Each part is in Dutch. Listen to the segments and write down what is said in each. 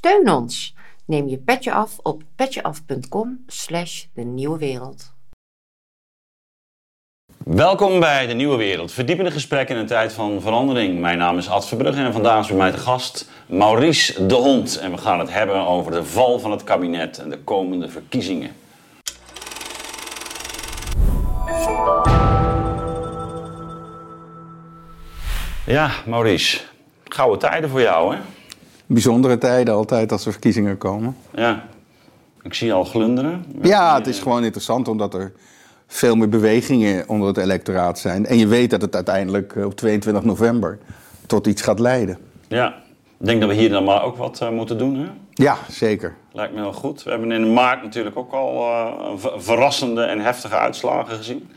Steun ons. Neem je petje af op petjeaf.com slash de nieuwe wereld. Welkom bij De Nieuwe Wereld. Verdiepende gesprekken in een tijd van verandering. Mijn naam is Ad Verbrugge en vandaag is bij mij te gast Maurice de Hond. En we gaan het hebben over de val van het kabinet en de komende verkiezingen. Ja, Maurice. Gouden tijden voor jou, hè? Bijzondere tijden altijd als er verkiezingen komen. Ja. Ik zie je al glunderen. Ja, het is gewoon interessant omdat er veel meer bewegingen onder het electoraat zijn. En je weet dat het uiteindelijk eh, op 22 november tot iets gaat leiden. Ja. Ik denk dat we hier dan maar ook wat uh, moeten doen, hè? Ja, zeker. Lijkt me heel goed. We hebben in maart natuurlijk ook al uh, verrassende en heftige uitslagen gezien.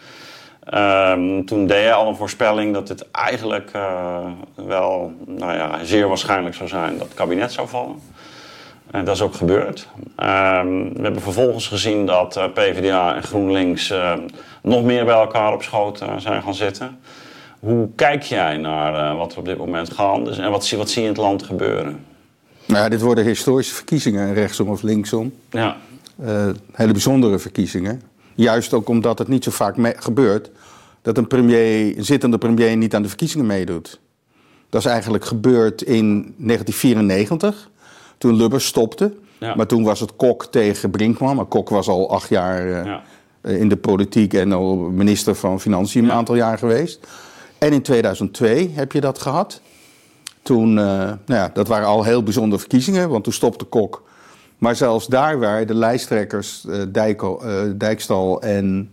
Um, toen deed hij al een voorspelling dat het eigenlijk uh, wel nou ja, zeer waarschijnlijk zou zijn dat het kabinet zou vallen. En dat is ook gebeurd. Um, we hebben vervolgens gezien dat uh, PvdA en GroenLinks uh, nog meer bij elkaar op schoot zijn gaan zitten. Hoe kijk jij naar wat er op dit moment gaande is en wat, wat zie je in het land gebeuren? Nou ja, dit worden historische verkiezingen, rechtsom of linksom. Ja. hele bijzondere verkiezingen. Juist ook omdat het niet zo vaak gebeurt dat een, premier, een zittende premier niet aan de verkiezingen meedoet. Dat is eigenlijk gebeurd in 1994, toen Lubbers stopte. Ja. Maar toen was het Kok tegen Brinkman. Maar Kok was al acht jaar uh, ja. in de politiek en al minister van Financiën een aantal jaar geweest. En in 2002 heb je dat gehad. Toen, uh, nou ja, dat waren al heel bijzondere verkiezingen, want toen stopte Kok. Maar zelfs daar waren de lijsttrekkers uh, Dijko, Dijkstal en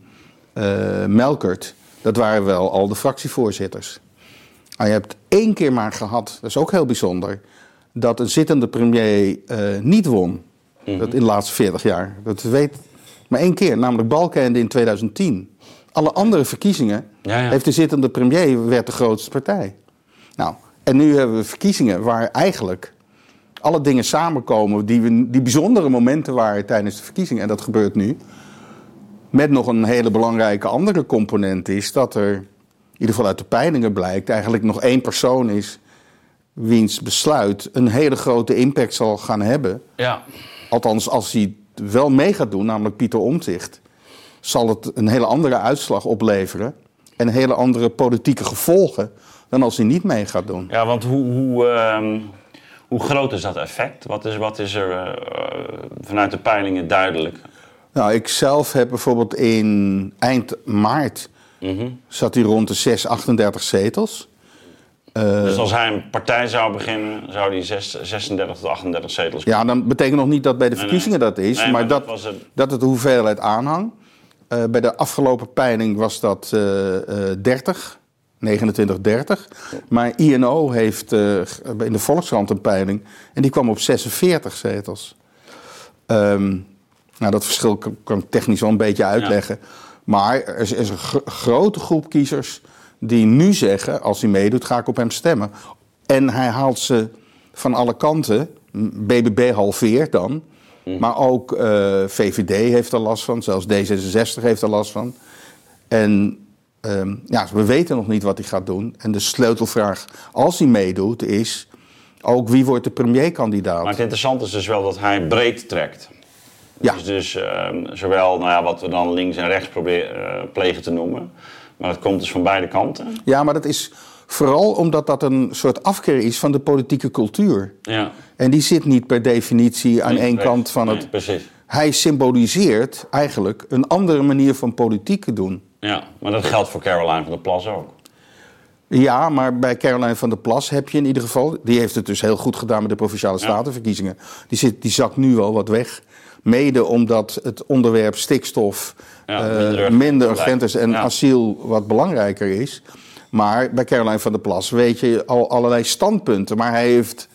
Melkert dat waren wel al de fractievoorzitters. Maar je hebt één keer maar gehad, dat is ook heel bijzonder, dat een zittende premier niet won. Mm dat in de laatste 40 jaar. Dat weet maar één keer, namelijk Balkenende in 2010. Alle andere verkiezingen ja, ja. heeft de zittende premier werd de grootste partij. Nou, en nu hebben we verkiezingen waar eigenlijk alle dingen samenkomen die, we, die bijzondere momenten waren tijdens de verkiezingen. En dat gebeurt nu. Met nog een hele belangrijke andere component is dat er, in ieder geval uit de peilingen blijkt, eigenlijk nog één persoon is wiens besluit een hele grote impact zal gaan hebben. Ja. Althans, als hij wel mee gaat doen, namelijk Pieter Omtzigt, zal het een hele andere uitslag opleveren en hele andere politieke gevolgen dan als hij niet mee gaat doen. Ja, want hoe, hoe, uh, hoe groot is dat effect? Wat is, wat is er uh, vanuit de peilingen duidelijk? Nou, ik zelf heb bijvoorbeeld in eind maart mm zat hij rond de 6, 38 zetels. Uh, dus als hij een partij zou beginnen, zou hij 6, 36 tot 38 zetels Ja, dan betekent nog niet dat bij de verkiezingen nee, nee. dat is, nee, maar, maar, dat, dat, het... dat het de hoeveelheid aanhang. Uh, bij de afgelopen peiling was dat uh, 30, 29, 30. Maar INO heeft uh, in de Volkskrant een peiling en die kwam op 46 zetels. Um, nou, dat verschil kan, ik technisch wel een beetje uitleggen. Maar er is, een grote groep kiezers die nu zeggen: als hij meedoet, ga ik op hem stemmen. En hij haalt ze van alle kanten. BBB halveert dan. Mhm. Maar ook uh, VVD heeft er last van, zelfs D66 heeft er last van. En uh, ja, we weten nog niet wat hij gaat doen. En de sleutelvraag, als hij meedoet, is ook wie wordt de premierkandidaat. Maar het interessante is dus wel dat hij breed trekt. Ja. Dus, dus zowel nou ja, wat we dan links en rechts proberen, uh, plegen te noemen. Maar dat komt dus van beide kanten. Ja, maar dat is vooral omdat dat een soort afkeer is van de politieke cultuur. Ja. En die zit niet per definitie aan één kant van het. precies. Hij symboliseert eigenlijk een andere manier van politiek te doen. Ja, maar dat geldt voor Caroline van der Plas ook. Ja, maar bij Caroline van der Plas heb je in ieder geval... die heeft het dus heel goed gedaan met de Provinciale Statenverkiezingen. Die, zit, die zakt nu wel wat weg. Mede omdat het onderwerp stikstof ja, uh, minder urgent is en asiel wat belangrijker is. Maar bij Caroline van der Plas weet je al allerlei standpunten. Maar hij heeft,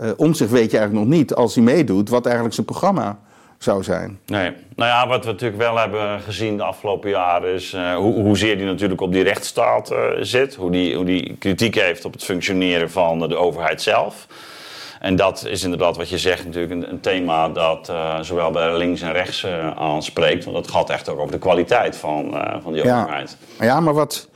uh, om zich weet je eigenlijk nog niet, als hij meedoet, wat eigenlijk zijn programma zou zijn. Nee. Nou ja, wat we natuurlijk wel hebben gezien de afgelopen jaren is uh, hoe, hoezeer hij natuurlijk op die rechtsstaat uh, zit. Hoe die, hoe die kritiek heeft op het functioneren van de overheid zelf. En dat is inderdaad wat je zegt natuurlijk een, een thema dat uh, zowel bij links en rechts aanspreekt. Want dat gaat echt ook over de kwaliteit van, van die ja. overheid. Ja, maar wat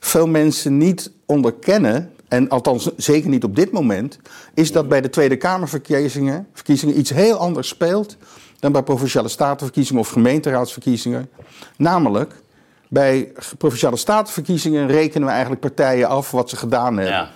veel mensen niet onderkennen... en althans zeker niet op dit moment, is dat bij de Tweede Kamerverkiezingen verkiezingen iets heel anders speelt dan bij provinciale statenverkiezingen of gemeenteraadsverkiezingen. Namelijk, bij provinciale statenverkiezingen rekenen we eigenlijk partijen af wat ze gedaan hebben. Ja.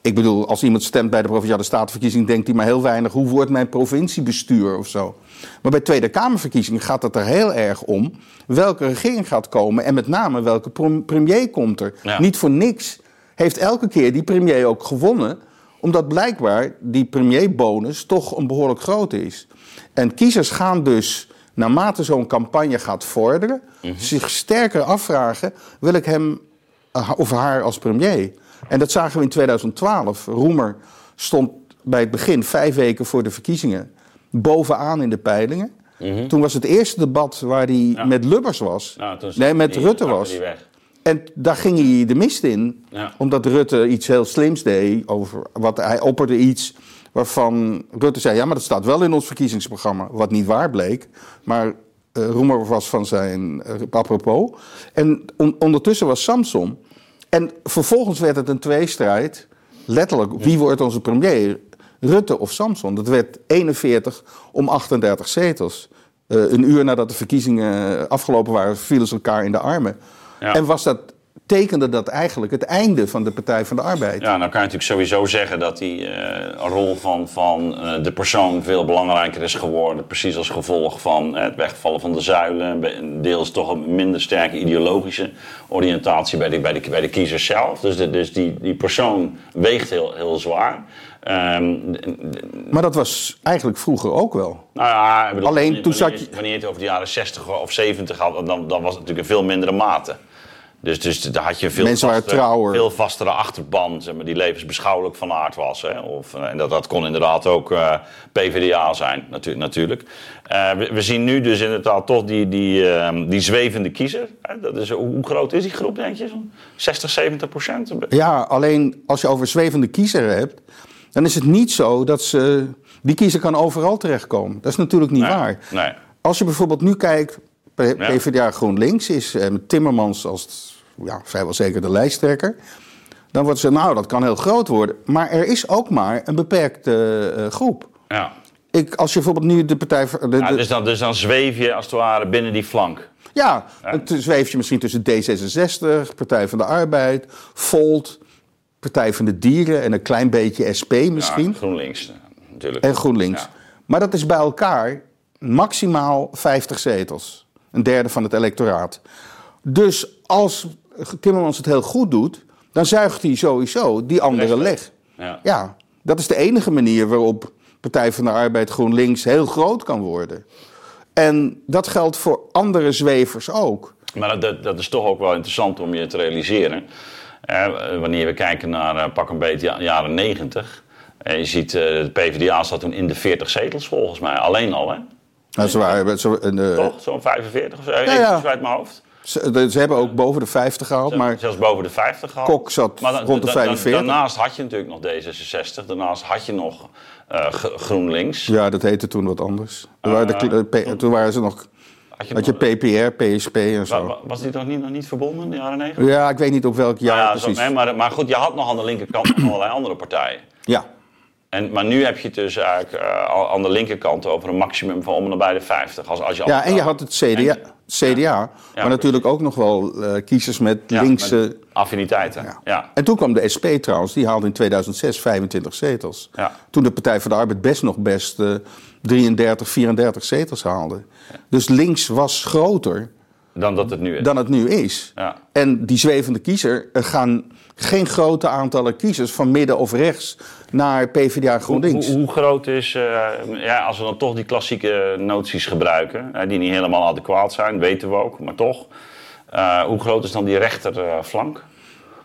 Ik bedoel, als iemand stemt bij de provinciale statenverkiezing, denkt hij maar heel weinig hoe wordt mijn provinciebestuur of zo. Maar bij Tweede Kamerverkiezingen gaat het er heel erg om welke regering gaat komen en met name welke premier komt er. Ja. Niet voor niks heeft elke keer die premier ook gewonnen, omdat blijkbaar die premierbonus toch een behoorlijk grote is. En kiezers gaan dus, naarmate zo'n campagne gaat vorderen, zich sterker afvragen: wil ik hem eh, of haar als premier? En dat zagen we in 2012. Roemer stond bij het begin, vijf weken voor de verkiezingen, bovenaan in de peilingen. Toen was het eerste debat waar hij Ja. met Lubbers was. Nou, nee, met die- Rutte was. En daar ging hij de mist in. Ja. Omdat Rutte iets heel slims deed. Over wat, hij opperde iets waarvan Rutte zei... ja, maar dat staat wel in ons verkiezingsprogramma. Wat niet waar bleek. Maar eh Roemer was van zijn eh, apropos. En on- ondertussen was Samson. En vervolgens werd het een tweestrijd. Letterlijk, wie wordt onze premier? Rutte of Samson? Dat werd 41 om 38 zetels. Eh, een uur nadat de verkiezingen afgelopen waren, vielen ze elkaar in de armen. Ja. En was dat, tekende dat eigenlijk het einde van de Partij van de Arbeid. Ja, nou kan je natuurlijk sowieso zeggen dat die eh, rol van, van eh, de persoon veel belangrijker is geworden. Precies als gevolg van het wegvallen van de zuilen. Deels toch een minder sterke ideologische oriëntatie bij de, bij de, bij de kiezers zelf. Dus, de, dus die, die persoon weegt heel, heel zwaar. Ehm, Maar dat was eigenlijk vroeger ook wel. nou ja, bedoel, Alleen wanneer- toen zat je- Wanneer je het over de jaren 60 of 70 had, dan, dan was het natuurlijk in veel mindere mate. Dus, dus daar had je veel, Mensen waren veel vastere achterban, zeg maar, die levensbeschouwelijk van aard was. Hè? Of, eh, en dat, dat kon inderdaad ook eh, PvdA zijn, natu natuurlijk. Eh, we, we zien nu dus inderdaad toch die, die, ehm, die zwevende kiezer. Hè? Dat is, hoe groot is die groep, denk je? Zo'n 60, 70 procent? Ja, alleen als je over zwevende kiezer hebt, dan is het niet zo dat ze. Die kiezer kan overal terechtkomen. Dat is natuurlijk niet Nee, waar. nee. Als je bijvoorbeeld nu kijkt, Ja. PvdA GroenLinks is met Timmermans als ja, vrijwel zeker de lijsttrekker. Dan wordt ze, nou, dat kan heel groot worden. Maar er is ook maar een beperkte eh, groep. Ja. Ik, als je bijvoorbeeld nu de partij. De, Ja, dus, dan, dus dan zweef je als het ware binnen die flank. Ja, het zweef je misschien tussen D66, Partij van de Arbeid, Volt, Partij van de Dieren en een klein beetje SP misschien. Ja, GroenLinks eh, natuurlijk. En GroenLinks. Ja. Maar dat is bij elkaar maximaal 50 zetels. Een derde van het electoraat. Dus als Timmermans het heel goed doet, dan zuigt hij sowieso die andere leg. Ja. Ja, dat is de enige manier waarop Partij van de Arbeid GroenLinks heel groot kan worden. En dat geldt voor andere zwevers ook. Maar dat- dat, dat is toch ook wel interessant om je te realiseren. Eh, wanneer we kijken naar eh, pak een beetje ja- jaren 90. En je ziet, eh, de PvdA zat toen in de 40 zetels volgens mij. Alleen al, hè? Ze, waren, ze, eh, Toch? Zo'n 45 of zo. Even ja. uit mijn hoofd. Ze, ze hebben ook boven de 50 gehaald, maar Zelfs boven de 50 gehad. Kok zat Maar dan- rond de dan- dan- 45. Daarnaast had je natuurlijk nog D66. Daarnaast had je nog eh, GroenLinks. ja, dat heette toen wat anders. Toen waren, de, toen waren ze nog, Had je had je nog- PPR, PSP en zo. wa- was die toch niet, nog niet verbonden in de jaren 90? Ja, ik weet niet op welk jaar Nou ja, zo- precies. nee, maar, maar goed, je had nog aan de linkerkant nog allerlei andere partijen. Ja, En, maar nu heb je het dus eigenlijk eh, al- aan de linkerkant over een maximum van om en nabij de 50. Als, als je ja, en je had het CDA, CDA maar natuurlijk ook nog wel eh, kiezers met ja, linkse... met affiniteiten. Ja. En toen kwam de SP trouwens, die haalde in 2006 25 zetels. Ja. Toen de Partij voor de Arbeid best nog best eh, 33, 34 zetels haalde. Dus links was groter Dan dat het nu is. dan het nu is. Ja. En die zwevende kiezer er gaan geen grote aantallen kiezers van midden of rechts naar PvdA GroenLinks. Hoe, hoe groot is, eh, ja, als we dan toch die klassieke noties gebruiken, die niet helemaal adequaat zijn, weten we ook, maar toch. eh, hoe groot is dan die rechterflank?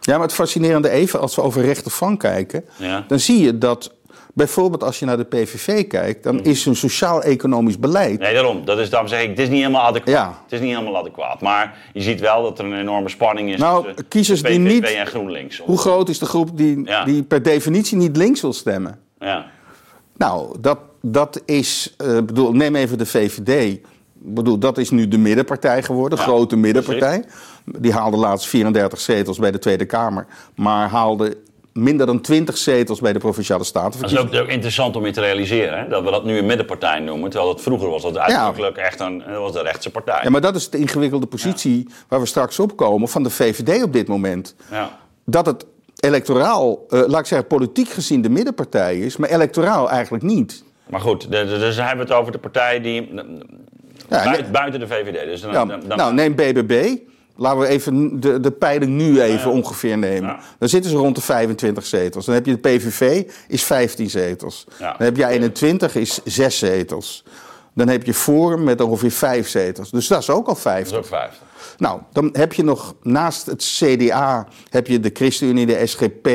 Ja, maar het fascinerende even, als we over rechterflank kijken, Ja. dan zie je dat bijvoorbeeld als je naar de PVV kijkt, dan is hun sociaal-economisch beleid. Nee, daarom. Dat is, daarom zeg ik, het is niet helemaal adequaat. Ja. Het is niet helemaal adequaat. Maar je ziet wel dat er een enorme spanning is Nou, tussen kiezers die PVV niet- en GroenLinks. Hoe groot is de groep die, Ja. die per definitie niet links wil stemmen? Ja. Nou, dat, dat is, eh, bedoel, neem even de VVD. Ik bedoel, dat is nu de middenpartij geworden, Ja, grote middenpartij. Die haalde laatst 34 zetels bij de Tweede Kamer, maar haalde minder dan 20 zetels bij de provinciale Dat is ook, ook interessant om je te realiseren, hè? dat we dat nu een middenpartij noemen. Terwijl het vroeger was dat uitdrukkelijk echt een, dat was de rechtse partij. Ja, maar dat is de ingewikkelde positie waar we straks op komen van de VVD op dit moment. Ja. Dat het electoraal, eh, laat ik zeggen, politiek gezien de middenpartij is, maar electoraal eigenlijk niet. Maar goed, dus hebben we het over de partij die Ja, buiten, de VVD. Dus dan- dan- nou, neem BBB. Laten we even de, de peiling nu even ongeveer nemen. Ja. Dan zitten ze rond de 25 zetels. Dan heb je de PVV, is 15 zetels. Dan heb je 21, is 6 zetels. Dan heb je Forum met ongeveer 5 zetels. Dus dat is ook al dat 50. is ook 50. Nou, dan heb je nog naast het CDA... heb je de ChristenUnie, de SGP...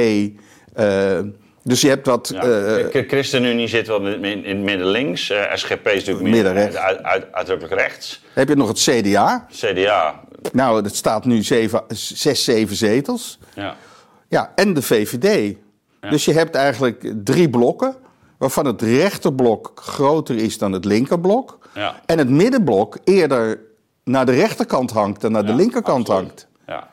eh, dus je hebt wat... Ja. eh, ChristenUnie zit wel in, het midden links. Eh, SGP is natuurlijk meer Middenrechts. uit, uit- uitdrukkelijk rechts. heb je nog het CDA. CDA, Nou, dat staat nu 6, 7 zetels. ja. Ja, en de VVD. Dus je hebt eigenlijk drie blokken, waarvan het rechterblok groter is dan het linkerblok. Ja. En het middenblok eerder naar de rechterkant hangt dan naar de linkerkant absoluut. hangt. Ja.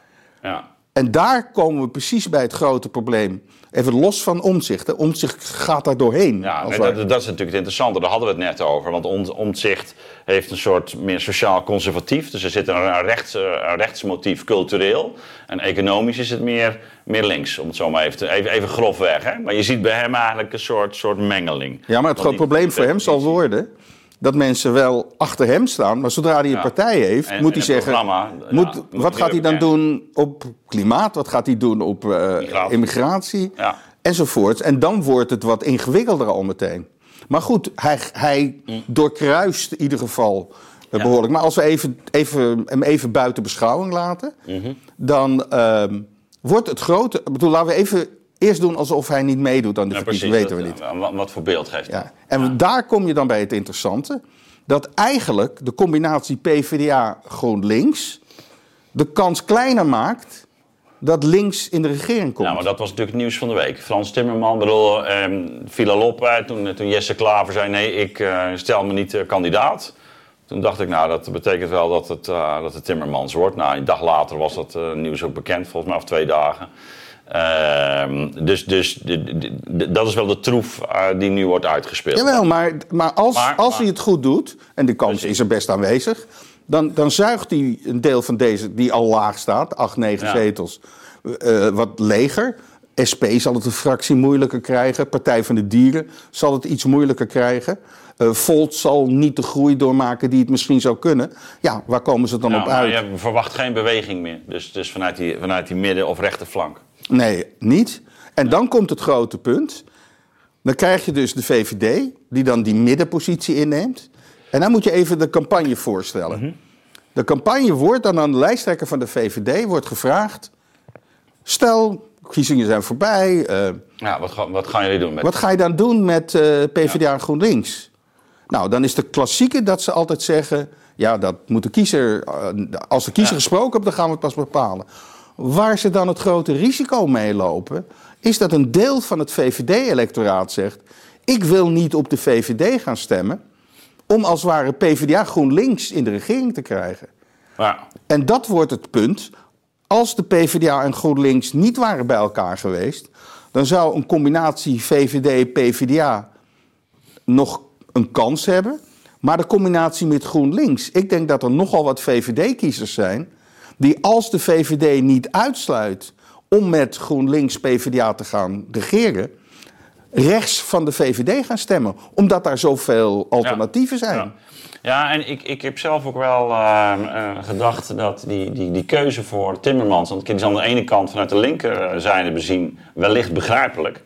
ja. En daar komen we precies bij het grote probleem. Even los van omzicht. Omzicht gaat daar doorheen. Ja, nee, dat, dat is natuurlijk het interessante. Daar hadden we het net over. Want Omtzigt heeft een soort meer sociaal-conservatief. Dus er zit een, rechts, eh, een rechtsmotief cultureel. En economisch is het meer, meer links, om het zo maar even, te, even, even grofweg. Hè? Maar je ziet bij hem eigenlijk een soort, soort mengeling. Ja, maar het die- probleem voor hem zal worden dat mensen wel achter hem staan, maar zodra hij een Ja. partij heeft, En- moet en hij zeggen: ja, moet, wat gaat hij dan doen op klimaat? Wat gaat hij doen op eh, Migratie. immigratie? Ja. Enzovoort. En dan wordt het wat ingewikkelder al meteen. Maar goed, hij, hij doorkruist in ieder geval eh, behoorlijk. Maar als we even, even, hem even buiten beschouwing laten, Mhm. dan ehm, wordt het grote. Ik bedoel, laten we even eerst doen alsof hij niet meedoet aan de Ja, verkiezingen. weten we niet. Wat, wat voor beeld geeft? Ja. En daar kom je dan bij het interessante. Dat eigenlijk de combinatie PvdA-GroenLinks de kans kleiner maakt dat links in de regering komt. Ja, maar dat was natuurlijk het nieuws van de week. Frans Timmerman, bedoel, ehm viel al op toen, toen Jesse Klaver zei: nee, ik eh, stel me niet eh, kandidaat. Toen dacht ik, nou, dat betekent wel dat het, eh, dat het Timmermans wordt. Nou, een dag later was dat eh, nieuws ook bekend, volgens mij, of twee dagen. Ehm, dus dus de- de- de- dat is wel de troef eh, die nu wordt uitgespeeld. Jawel, maar, maar als, Maar- als maar- hij het goed doet, en die kans is er best aanwezig, dan, dan zuigt hij een deel van deze, die al laag staat, acht, negen Ja. zetels, eh, wat leger. SP zal het een fractie moeilijker krijgen. Partij van de Dieren zal het iets moeilijker krijgen. Eh Volt zal niet de groei doormaken die het misschien zou kunnen. Ja, waar komen ze dan op uit? je verwacht geen beweging meer. Dus, dus vanuit, die, vanuit die midden- of rechterflank. Nee, niet. En dan komt het grote punt. Dan krijg je dus de VVD, die dan die middenpositie inneemt. En dan moet je even de campagne voorstellen. Mhm. De campagne wordt dan aan de lijsttrekker van de VVD wordt gevraagd... stel, verkiezingen zijn voorbij... eh, Ja, wat, ga- wat gaan jullie doen met wat ga je dan doen met eh, PvdA en GroenLinks? Nou, dan is de klassieke dat ze altijd zeggen... ja, dat moet de kiezer... eh, als de kiezer Ja. gesproken heeft, dan gaan we het pas bepalen. Waar ze dan het grote risico mee lopen... is dat een deel van het VVD-electoraat zegt... ik wil niet op de VVD gaan stemmen... om als het ware PvdA GroenLinks in de regering te krijgen. En dat wordt het punt. Als de PvdA en GroenLinks niet waren bij elkaar geweest, dan zou een combinatie VVD-PvdA nog een kans hebben. Maar de combinatie met GroenLinks, ik denk dat er nogal wat VVD-kiezers zijn die als de VVD niet uitsluit om met GroenLinks-PvdA te gaan regeren, rechts van de VVD gaan stemmen, omdat daar zoveel alternatieven zijn. Ja, ja en ik, ik heb zelf ook wel eh, eh, gedacht dat die, die, die keuze voor Timmermans, want die is aan de ene kant vanuit de linkerzijde bezien wellicht begrijpelijk.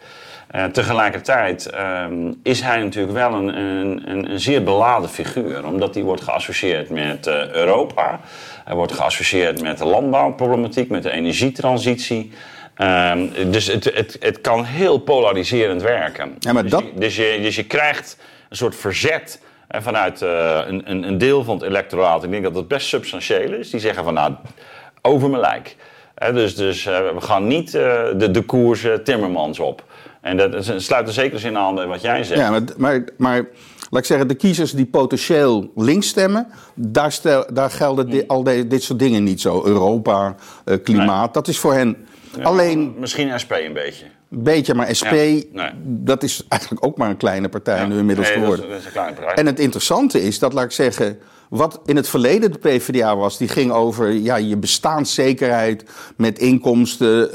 Eh, tegelijkertijd ehm, is hij natuurlijk wel een, een, een, een zeer beladen figuur, omdat hij wordt geassocieerd met Europa. Hij wordt geassocieerd met de landbouwproblematiek, met de energietransitie. Ehm, dus het, het, het kan heel polariserend werken. Ja, maar dus, dat- je, dus, je, dus je krijgt een soort verzet vanuit eh, een, een, deel van het electoraat. Ik denk dat dat best substantieel is. Die zeggen van nou, over mijn lijk. Dus dus eh, we gaan niet eh, de, de koers Timmermans op. En dat is- sluit er zeker zin aan bij wat jij zegt. Ja, maar, maar, maar laat ik zeggen, de kiezers die potentieel links stemmen, daar, stel, daar gelden di- al de- dit soort dingen niet zo. Europa, eh, klimaat, dat is voor hen. Alleen, Misschien SP een beetje. een beetje, maar SP, Ja, nee. dat is eigenlijk ook maar een kleine partij nu inmiddels Nee, dat is- geworden. Dat is een kleine partij. En het interessante is dat, laat ik zeggen, wat in het verleden de PvdA was, die ging over ja, je bestaanszekerheid met inkomsten,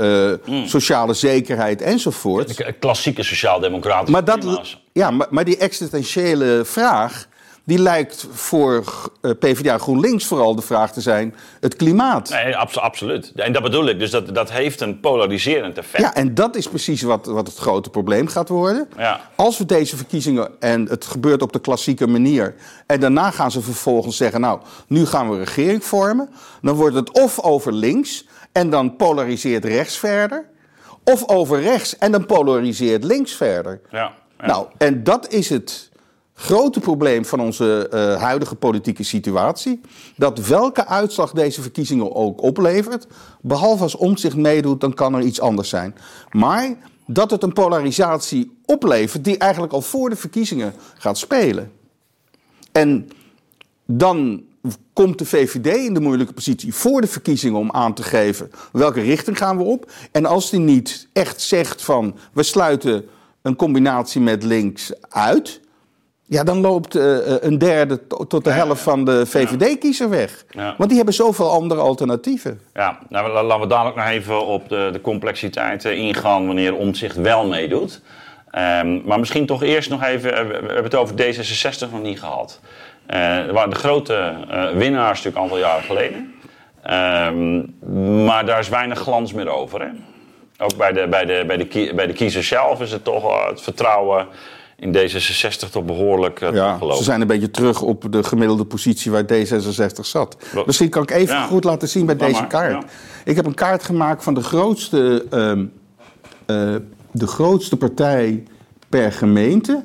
Hmm. sociale zekerheid enzovoort. Klassieke sociaal-democratische Maar, dat, ja, maar, maar die existentiële vraag, die lijkt voor eh, PvdA GroenLinks vooral de vraag te zijn: het klimaat. Nee, abs- absoluut. En dat bedoel ik. Dus dat, dat heeft een polariserend effect. Ja, en dat is precies wat, wat het grote probleem gaat worden. Ja. Als we deze verkiezingen, en het gebeurt op de klassieke manier, en daarna gaan ze vervolgens zeggen, nou, nu gaan we een regering vormen, dan wordt het of over links, en dan polariseert rechts verder, of over rechts, en dan polariseert links verder. Ja, ja. Nou, en dat is het grote probleem van onze eh, huidige politieke situatie. Dat welke uitslag deze verkiezingen ook oplevert, behalve als Omtzigt meedoet, dan kan er iets anders zijn. Maar dat het een polarisatie oplevert die eigenlijk al voor de verkiezingen gaat spelen. En dan komt de VVD in de moeilijke positie voor de verkiezingen om aan te geven welke richting gaan we op. En als die niet echt zegt van we sluiten een combinatie met links uit, ja, dan loopt eh, eh, een derde to- tot de helft van de VVD-kiezer weg. Ja. Want die hebben zoveel andere alternatieven. Ja, nou, la- laten we dadelijk nog even op de, de complexiteit eh, ingaan wanneer Omtzigt wel meedoet. Ehm, maar misschien toch eerst nog even, we hebben het over D66 nog niet gehad. Eh, er waren de grote eh, winnaars natuurlijk een aantal jaren geleden. Ehm, maar daar is weinig glans meer over. Hè? Ook bij de, bij, de, bij, de, bij de kiezer zelf is het toch het vertrouwen in D66 toch behoorlijk uh, Ja, ze zijn een beetje terug op de gemiddelde positie waar D66 zat. Wat- Misschien kan ik even Ja. goed laten zien bij Laat deze maar, kaart. ja. Ik heb een kaart gemaakt van de grootste, ehm, eh, de grootste partij per gemeente.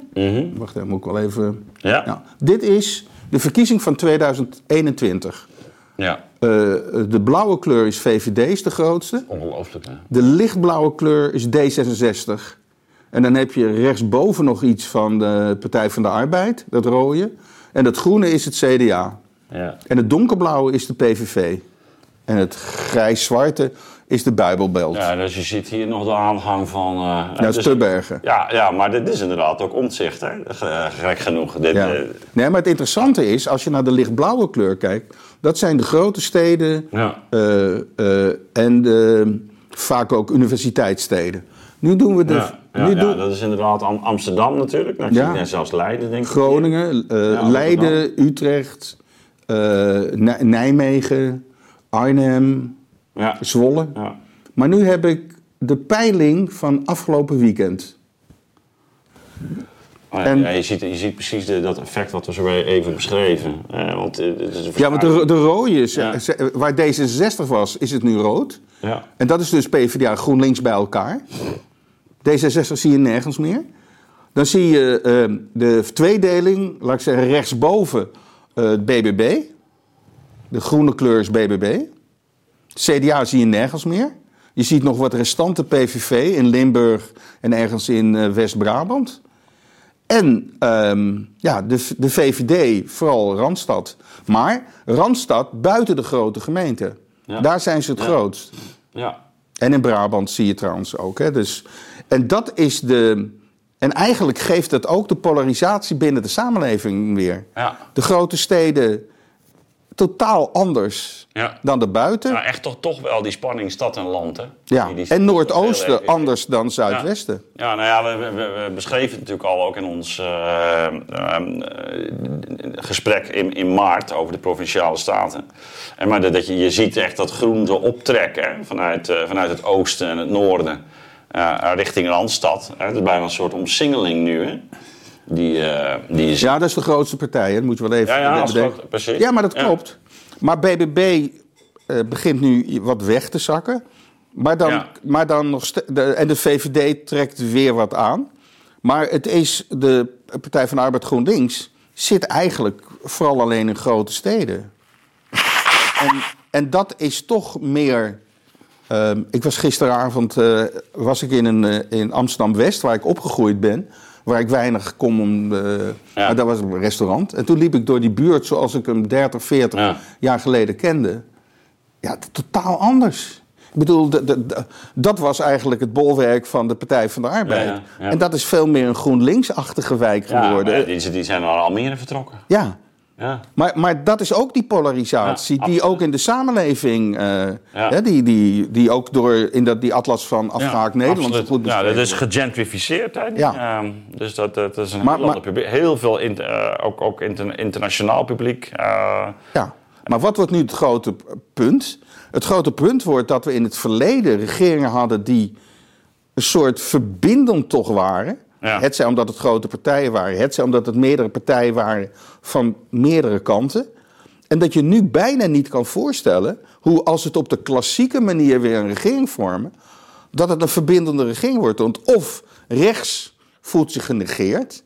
Wacht even, moet ik wel even... Mhm. Ja. Nou, dit is de verkiezing van 2021. Ja, Eh, de blauwe kleur is VVD, is de grootste. ongelooflijk. Hè? De lichtblauwe kleur is D66. En dan heb je rechtsboven nog iets van de Partij van de Arbeid, dat rode. En dat groene is het CDA. Ja. En het donkerblauwe is de PVV. En het grijs-zwarte is de Bijbelbelt. ja, dus je ziet hier nog de aanhang van... eh, dat is dus- Stubbergen. Ja, ja, maar dit is inderdaad ook omzicht, hè? Eh, Gek genoeg. Dit, Ja. eh, Nee, maar het interessante is, als je naar de lichtblauwe kleur kijkt... dat zijn de grote steden Ja. eh, eh, en de, vaak ook universiteitssteden. Nu doen we de... ja, ja, dat is inderdaad Am- Amsterdam natuurlijk. Nou, Ja. net zelfs Leiden, denk ik. Groningen, eh, Leiden, Utrecht, eh, Nij- Nijmegen, Arnhem, Ja. Zwolle. Ja. Maar nu heb ik de peiling van afgelopen weekend. Oh, ja, En- ja, je, ziet, je ziet precies de, dat effect wat we zo even beschreven. Eh, want, eh, Ja, want de, de rode, is, Ja. waar D66 was, is het nu rood. Ja. En dat is dus PvdA GroenLinks bij elkaar. D66 zie je nergens meer. Dan zie je eh, de tweedeling, laat ik zeggen, rechtsboven eh, het BBB. De groene kleur is BBB. CDA zie je nergens meer. Je ziet nog wat restante PVV in Limburg en ergens in eh, West-Brabant. En ehm, ja, de, de VVD, vooral Randstad. Maar Randstad buiten de grote gemeenten. Ja. Daar zijn ze het Ja. grootst. Ja. En in Brabant zie je trouwens ook. Hè? Dus, en dat is de. En eigenlijk geeft het ook de polarisatie binnen de samenleving weer. Ja. De grote steden totaal anders Ja. dan de buiten. Nou, echt toch, toch wel die spanning stad en land, hè? Ja, Die- die- en Noordoosten anders dan Zuidwesten. Ja, nou ja, we, we, we beschreven het natuurlijk al ook in ons eh, ehm, eh, gesprek in, in maart over de provinciale staten. En maar dat, dat je, je ziet echt dat groen zo optrekken hè, vanuit, eh, vanuit het oosten en het noorden richting Randstad. Hè. Het is bijna een soort omsingeling nu, hè? Die, eh, die. Ja, dat is de grootste partij, hè? dat moeten we wel even Ja, ja, precies. Ja, maar dat Ja. klopt. Maar BBB eh, begint nu wat weg te zakken. Maar dan, Ja. maar dan nog de, en de VVD trekt weer wat aan. Maar het is de Partij van de Arbeid GroenLinks zit eigenlijk vooral alleen in grote steden. En, en dat is toch meer. ehm, ik was gisteravond eh, was ik in, een, in Amsterdam West, waar ik opgegroeid ben. Waar ik weinig kom om. eh, maar dat was een restaurant. En toen liep ik door die buurt zoals ik hem 30, 40 Ja. jaar geleden kende. Ja, totaal anders. Ik bedoel, dat was eigenlijk het bolwerk van de Partij van de Arbeid. Ja, ja, ja. En dat is veel meer een GroenLinks-achtige wijk Ja, geworden. die, die zijn naar Almere vertrokken. Ja, Ja. maar, maar dat is ook die polarisatie Ja, die ook in de samenleving, eh, Ja. hè, die, die, die ook door in dat, die atlas van afgehaakt Nederland zo absoluut. goed Ja, dat is gegentrificeerd. Hè? Ja. Ehm, dus dat, dat is een Maar- heel maar- publiek. Heel veel, in, eh, ook, ook inter- internationaal publiek. eh, Ja, maar wat wordt nu het grote punt? Het grote punt wordt dat we in het verleden regeringen hadden die een soort verbindend toch waren. Ja. Het zij omdat het grote partijen waren, het zij omdat het meerdere partijen waren van meerdere kanten. En dat je nu bijna niet kan voorstellen hoe als het op de klassieke manier weer een regering vormen, dat het een verbindende regering wordt. Want of rechts voelt zich genegeerd,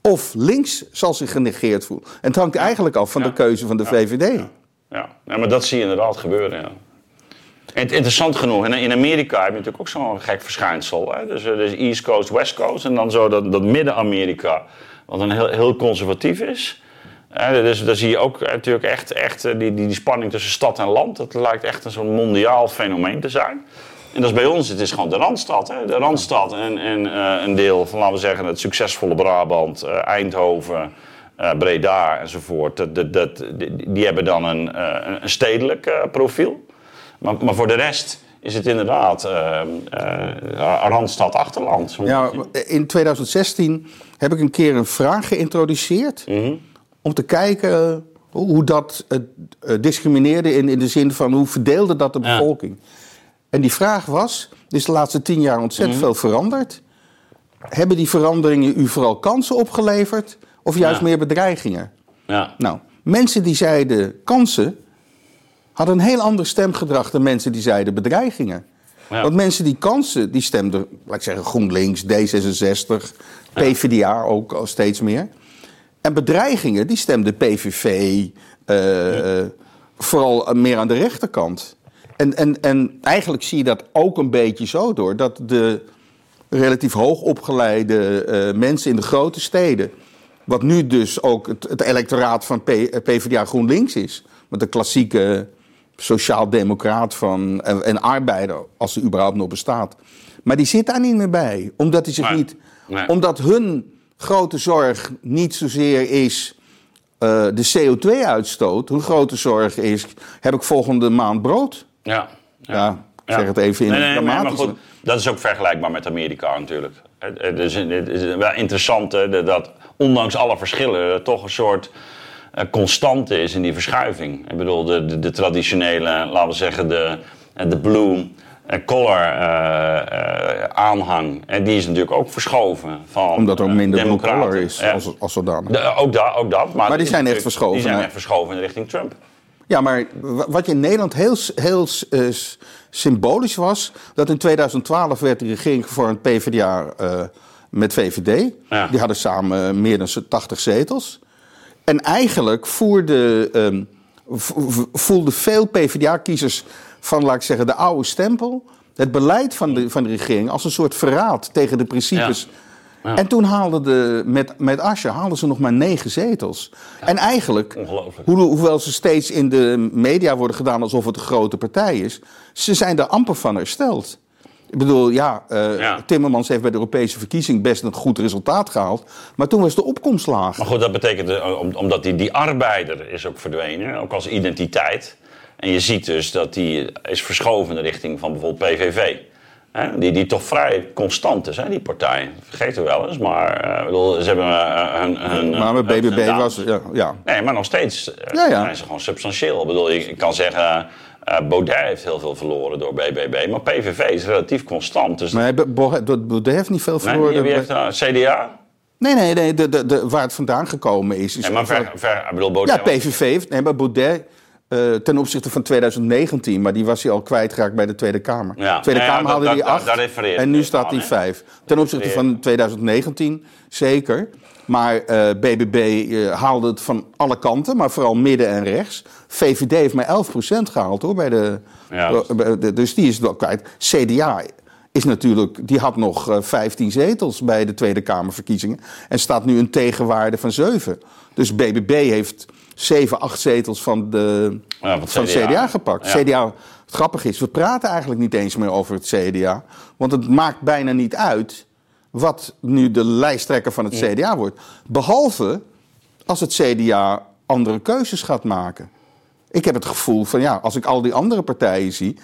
of links zal zich genegeerd voelen. En het hangt eigenlijk af van de keuze van de VVD. Ja, ja maar dat zie je inderdaad gebeuren. En interessant genoeg, in, Amerika heb je natuurlijk ook zo'n gek verschijnsel. Hè? Dus, eh, dus East Coast, West Coast en dan zo dat, Midden-Amerika, wat een heel, heel conservatief is. Hè, dus daar zie je ook eh, natuurlijk echt, echt eh, die, die, die spanning tussen stad en land. Dat lijkt echt een zo'n mondiaal fenomeen te zijn. En dat is bij ons, het is gewoon de Randstad. Hè? De Randstad en, en eh, een deel van, laten we zeggen, het succesvolle Brabant, eh, Eindhoven, eh, Breda enzovoort. Dat, dat, die, hebben dan een, eh, een stedelijk eh, profiel. Maar, maar voor de rest is het inderdaad eh eh, Randstad achterland. Zo- Ja, in 2016 heb ik een keer een vraag geïntroduceerd. Om te kijken hoe dat eh, discrimineerde in, in de zin van hoe verdeelde dat de Ja. bevolking. En die vraag was, er is de laatste tien jaar ontzettend veel veranderd. Hebben die veranderingen u vooral kansen opgeleverd of juist Ja. meer bedreigingen? ja. Nou, mensen die zeiden kansen, hadden een heel ander stemgedrag dan mensen die zeiden bedreigingen. Ja. Want mensen die kansen, die stemden, laat ik zeggen, GroenLinks, D66, PvdA ook al steeds meer. En bedreigingen, die stemden PVV, eh, eh, vooral meer aan de rechterkant. En, en, en eigenlijk zie je dat ook een beetje zo door, dat de relatief hoogopgeleide eh mensen in de grote steden, wat nu dus ook het, het electoraat van P, PvdA GroenLinks is, met de klassieke sociaal-democraat van, en, en arbeider, als er überhaupt nog bestaat. Maar die zit daar niet meer bij, omdat hij zich Nee. niet, Nee. omdat hun grote zorg niet zozeer is eh, de CO2-uitstoot. Hun grote zorg is, heb ik volgende maand brood? Ja. Ja, ik zeg het even in nee, nee, nee, maar goed, dat is ook vergelijkbaar met Amerika natuurlijk. Het- is- Het is wel interessant hè, dat- ondanks alle verschillen er toch een soort constante is in die verschuiving. Ik bedoel, de, de, de traditionele, laten we zeggen, de, eh, de blue eh, collar eh, eh, aanhang, en die is natuurlijk ook verschoven. Van, Omdat er ook eh, minder blue collar is als, als zodanig. De- ook, dat, ook dat. Maar, die het is zijn echt verschoven Die zijn echt verschoven in richting Trump. Ja, maar wa- wat je in Nederland heel, heel eh, symbolisch was... dat in 2012 werd de regering gevormd PvdA eh, met VVD. Ja. Die hadden samen meer dan 80 zetels. En eigenlijk voerde, ehm, vo- vo- voelden veel PvdA-kiezers van, laat ik zeggen, de oude stempel... het beleid van de, van de regering als een soort verraad tegen de principes... Ja. En toen haalden de, met, met Asscher haalden ze nog maar negen zetels. En eigenlijk, Ongelooflijk. hoe, hoewel ze steeds in de media worden gedaan alsof het een grote partij is, ze zijn er amper van hersteld. Ik bedoel, ja, eh, Ja. Timmermans heeft bij de Europese verkiezing best een goed resultaat gehaald. Maar toen was de opkomst laag. Maar goed, dat betekent eh, om- omdat die, die arbeider is ook verdwenen, ook als identiteit. En je ziet dus dat die is verschoven in de richting van bijvoorbeeld PVV. Hè, die, die toch vrij constant is, hè, die partij. Vergeet het wel eens, maar ik bedoel, ze hebben hun, maar met BBB was, ja, ja. Nee, maar nog steeds ja. zijn ze gewoon substantieel. Ik bedoel, ik, ik kan zeggen, eh Baudet heeft heel veel verloren door BBB. Maar PVV is relatief constant. Dus Maar Baudet heeft niet veel nee, verloren. wie, wie heeft nou? CDA? Nee, nee, nee. De, de, de, waar het vandaan gekomen is. is Nee, maar ver, ver, ik bedoel, Baudet Ja, PVV heeft. Nee, maar Baudet. eh, ten opzichte van 2019, maar die was hij al kwijtgeraakt bij de Tweede Kamer. Ja. Tweede Ja, ja, Kamer dat- dat- die acht daar en nu staat hij vijf. Ten opzichte van 2019 zeker. Maar eh, BBB eh, haalde het van alle kanten, maar vooral midden en rechts. VVD heeft maar 11% gehaald hoor. Bij de, Ja. bij de- dus die is het wel kwijt. CDA is natuurlijk, die had nog eh, 15 zetels bij de Tweede Kamerverkiezingen. En staat nu een tegenwaarde van 7. Dus BBB heeft 7, 8 zetels van, de, Ja, van CDA. CDA gepakt. Ja. CDA, het grappige is, we praten eigenlijk niet eens meer over het CDA. Want het maakt bijna niet uit wat nu de lijsttrekker van het CDA wordt. Behalve als het CDA andere keuzes gaat maken. Ik heb het gevoel van ja, als ik al die andere partijen zie.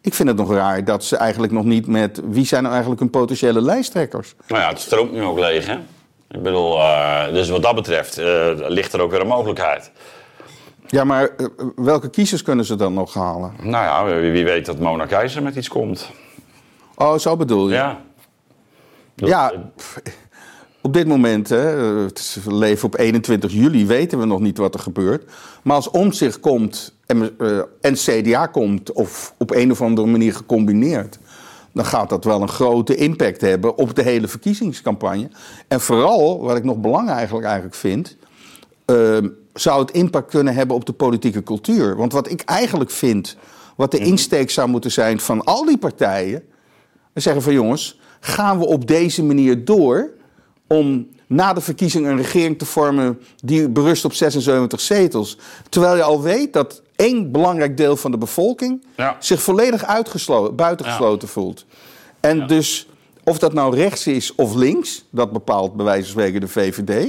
Ik vind het nog raar dat ze eigenlijk nog niet met. Wie zijn nou eigenlijk hun potentiële lijsttrekkers? Nou ja, het stroomt nu ook leeg, hè? Ik bedoel, eh, dus wat dat betreft eh, ligt er ook weer een mogelijkheid. Ja, maar eh, welke kiezers kunnen ze dan nog halen? Nou ja, wie, wie weet dat Mona Keizer met iets komt. Oh, zo bedoel je? Ja. Dat- Ja, pff, op dit moment, hè, het is, leven op 21 juli, weten we nog niet wat er gebeurt. Maar als Omtzigt komt en, eh, en CDA komt, of op een of andere manier gecombineerd... dan gaat dat wel een grote impact hebben op de hele verkiezingscampagne. En vooral, wat ik nog belangrijk eigenlijk, eigenlijk vind... ehm, zou het impact kunnen hebben op de politieke cultuur. Want wat ik eigenlijk vind, wat de insteek zou moeten zijn van al die partijen... Zeggen van jongens, gaan we op deze manier door om na de verkiezingen een regering te vormen die berust op 76 zetels. Terwijl je al weet dat één belangrijk deel van de bevolking Ja. zich volledig uitgesloten, buitengesloten voelt. En dus of dat nou rechts is of links, dat bepaalt bij wijze van spreken de VVD.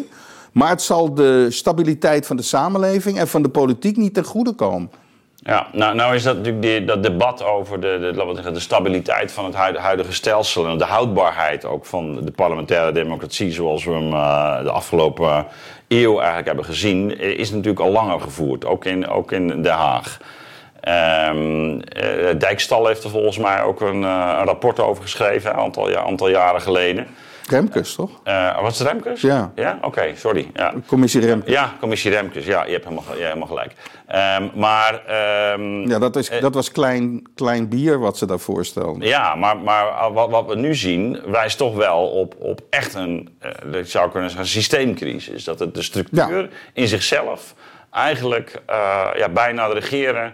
Maar het zal de stabiliteit van de samenleving en van de politiek niet ten goede komen. Ja, nou, nou is dat natuurlijk die, dat debat over de, de, de stabiliteit van het huidige, stelsel en de houdbaarheid ook van de parlementaire democratie zoals we hem eh, de afgelopen eeuw eigenlijk hebben gezien, eh, is natuurlijk al langer gevoerd, ook in, ook in Den Haag. Ehm eh, Dijkstal heeft er volgens mij ook een, een rapport over geschreven, een aantal, ja, aantal jaren geleden. Remkes, toch? Eh was het Remkes? Ja. Ja, oké, sorry. Ja. Commissie Remkes. ja, commissie Remkes, ja, je hebt helemaal, je hebt helemaal gelijk. Ehm, maar ehm, Ja, dat, is, dat was klein, klein bier wat ze daar voorstelden. Ja, maar, maar wat, wat we nu zien wijst toch wel op, op echt een, eh, ik zou kunnen zeggen, systeemcrisis. Dat het de structuur Ja. in zichzelf eigenlijk eh, ja, bijna het regeren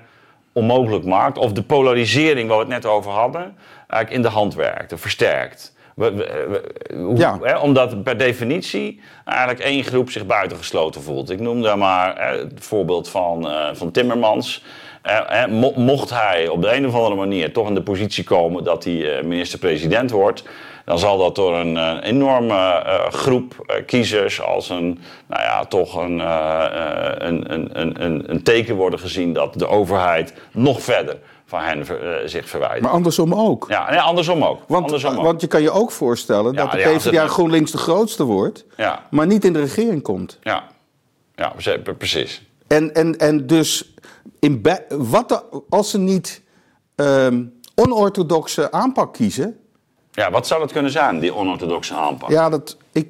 onmogelijk maakt. Of de polarisering waar we het net over hadden, eigenlijk in de hand werkt, versterkt. We, we- we- hoe- Ja. hè, omdat per definitie eigenlijk één groep zich buitengesloten voelt. Ik noem daar maar hè, het voorbeeld van, eh, van Timmermans. Eh, mo- mocht hij op de een of andere manier toch in de positie komen dat hij eh, minister-president wordt, dan zal dat door een enorme groep kiezers als een, nou ja, toch een, een, een, een, een, een teken worden gezien dat de overheid nog verder van hen ver- eh, zich verwijdert. Maar andersom ook. ja, nee, andersom ook. Want, andersom ook. want je kan je ook voorstellen Ja, dat de PvdA GroenLinks de grootste wordt, Ja. maar niet in de regering komt. Ja, ja pre- pre- precies. En, en, en dus in wat de- als ze niet ehm, onorthodoxe aanpak kiezen, Ja, wat zou dat kunnen zijn, die onorthodoxe aanpak? ja, dat, ik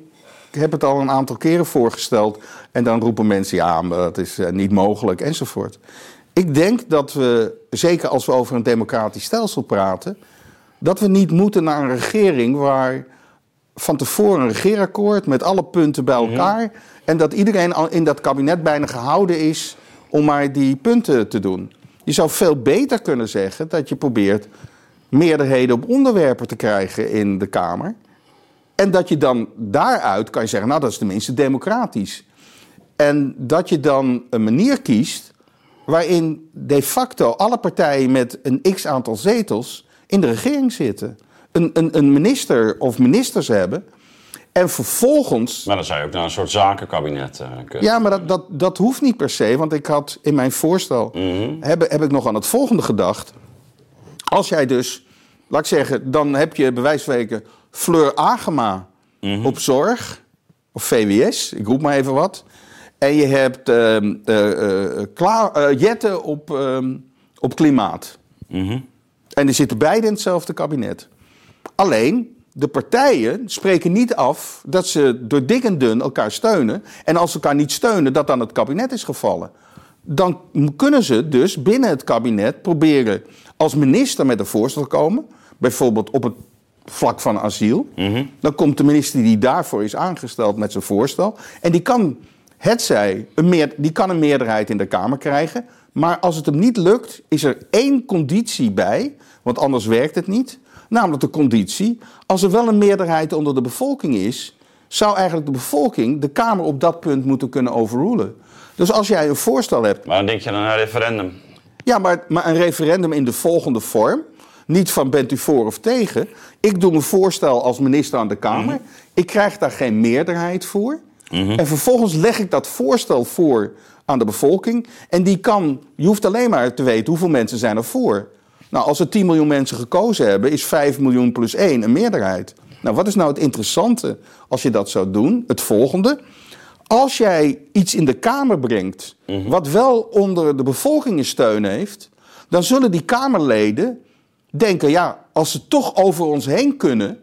heb het al een aantal keren voorgesteld. En dan roepen mensen, ja, dat is eh, niet mogelijk, enzovoort. Ik denk dat we, zeker als we over een democratisch stelsel praten, dat we niet moeten naar een regering waar van tevoren een regeerakkoord met alle punten bij elkaar. En dat iedereen al in dat kabinet bijna gehouden is om maar die punten te doen. Je zou veel beter kunnen zeggen dat je probeert meerderheden op onderwerpen te krijgen in de Kamer. En dat je dan daaruit kan je zeggen, nou dat is tenminste democratisch. En dat je dan een manier kiest waarin de facto alle partijen met een x aantal zetels in de regering zitten. Een, een, een minister of ministers hebben. En vervolgens. Maar dan zou je ook naar een soort zakenkabinet eh, kunnen. Ja, maar dat, dat, dat hoeft niet per se. Want ik had in mijn voorstel. heb, heb ik nog aan het volgende gedacht. Als jij dus. Laat ik zeggen, dan heb je bij wijze van spreken. Fleur Agema op zorg. Of VWS, ik roep maar even wat. En je hebt ehm, eh, eh, eh, Jette op, ehm, op klimaat. En die zitten beide in hetzelfde kabinet. Alleen, de partijen spreken niet af dat ze door dik en dun elkaar steunen. En als ze elkaar niet steunen, dat dan het kabinet is gevallen. Dan kunnen ze dus binnen het kabinet proberen als minister met een voorstel te komen. Bijvoorbeeld op het vlak van asiel. Dan komt de minister die daarvoor is aangesteld met zijn voorstel. En die kan, hetzij, een meer, die kan een meerderheid in de Kamer krijgen. Maar als het hem niet lukt, is er één conditie bij, want anders werkt het niet. Namelijk de conditie, als er wel een meerderheid onder de bevolking is, zou eigenlijk de bevolking de Kamer op dat punt moeten kunnen overrulen. Dus als jij een voorstel hebt Maar dan denk je dan aan een referendum. ja, maar, maar een referendum in de volgende vorm. Niet van bent u voor of tegen. Ik doe een voorstel als minister aan de Kamer. Ik krijg daar geen meerderheid voor. En vervolgens leg ik dat voorstel voor aan de bevolking. En die kan, je hoeft alleen maar te weten hoeveel mensen zijn er voor. Nou, als er 10 miljoen mensen gekozen hebben, is 5 miljoen plus 1 een meerderheid. Nou, wat is nou het interessante als je dat zou doen? Het volgende. Als jij iets in de Kamer brengt, wat wel onder de bevolking een steun heeft, dan zullen die Kamerleden denken: ja, als ze toch over ons heen kunnen,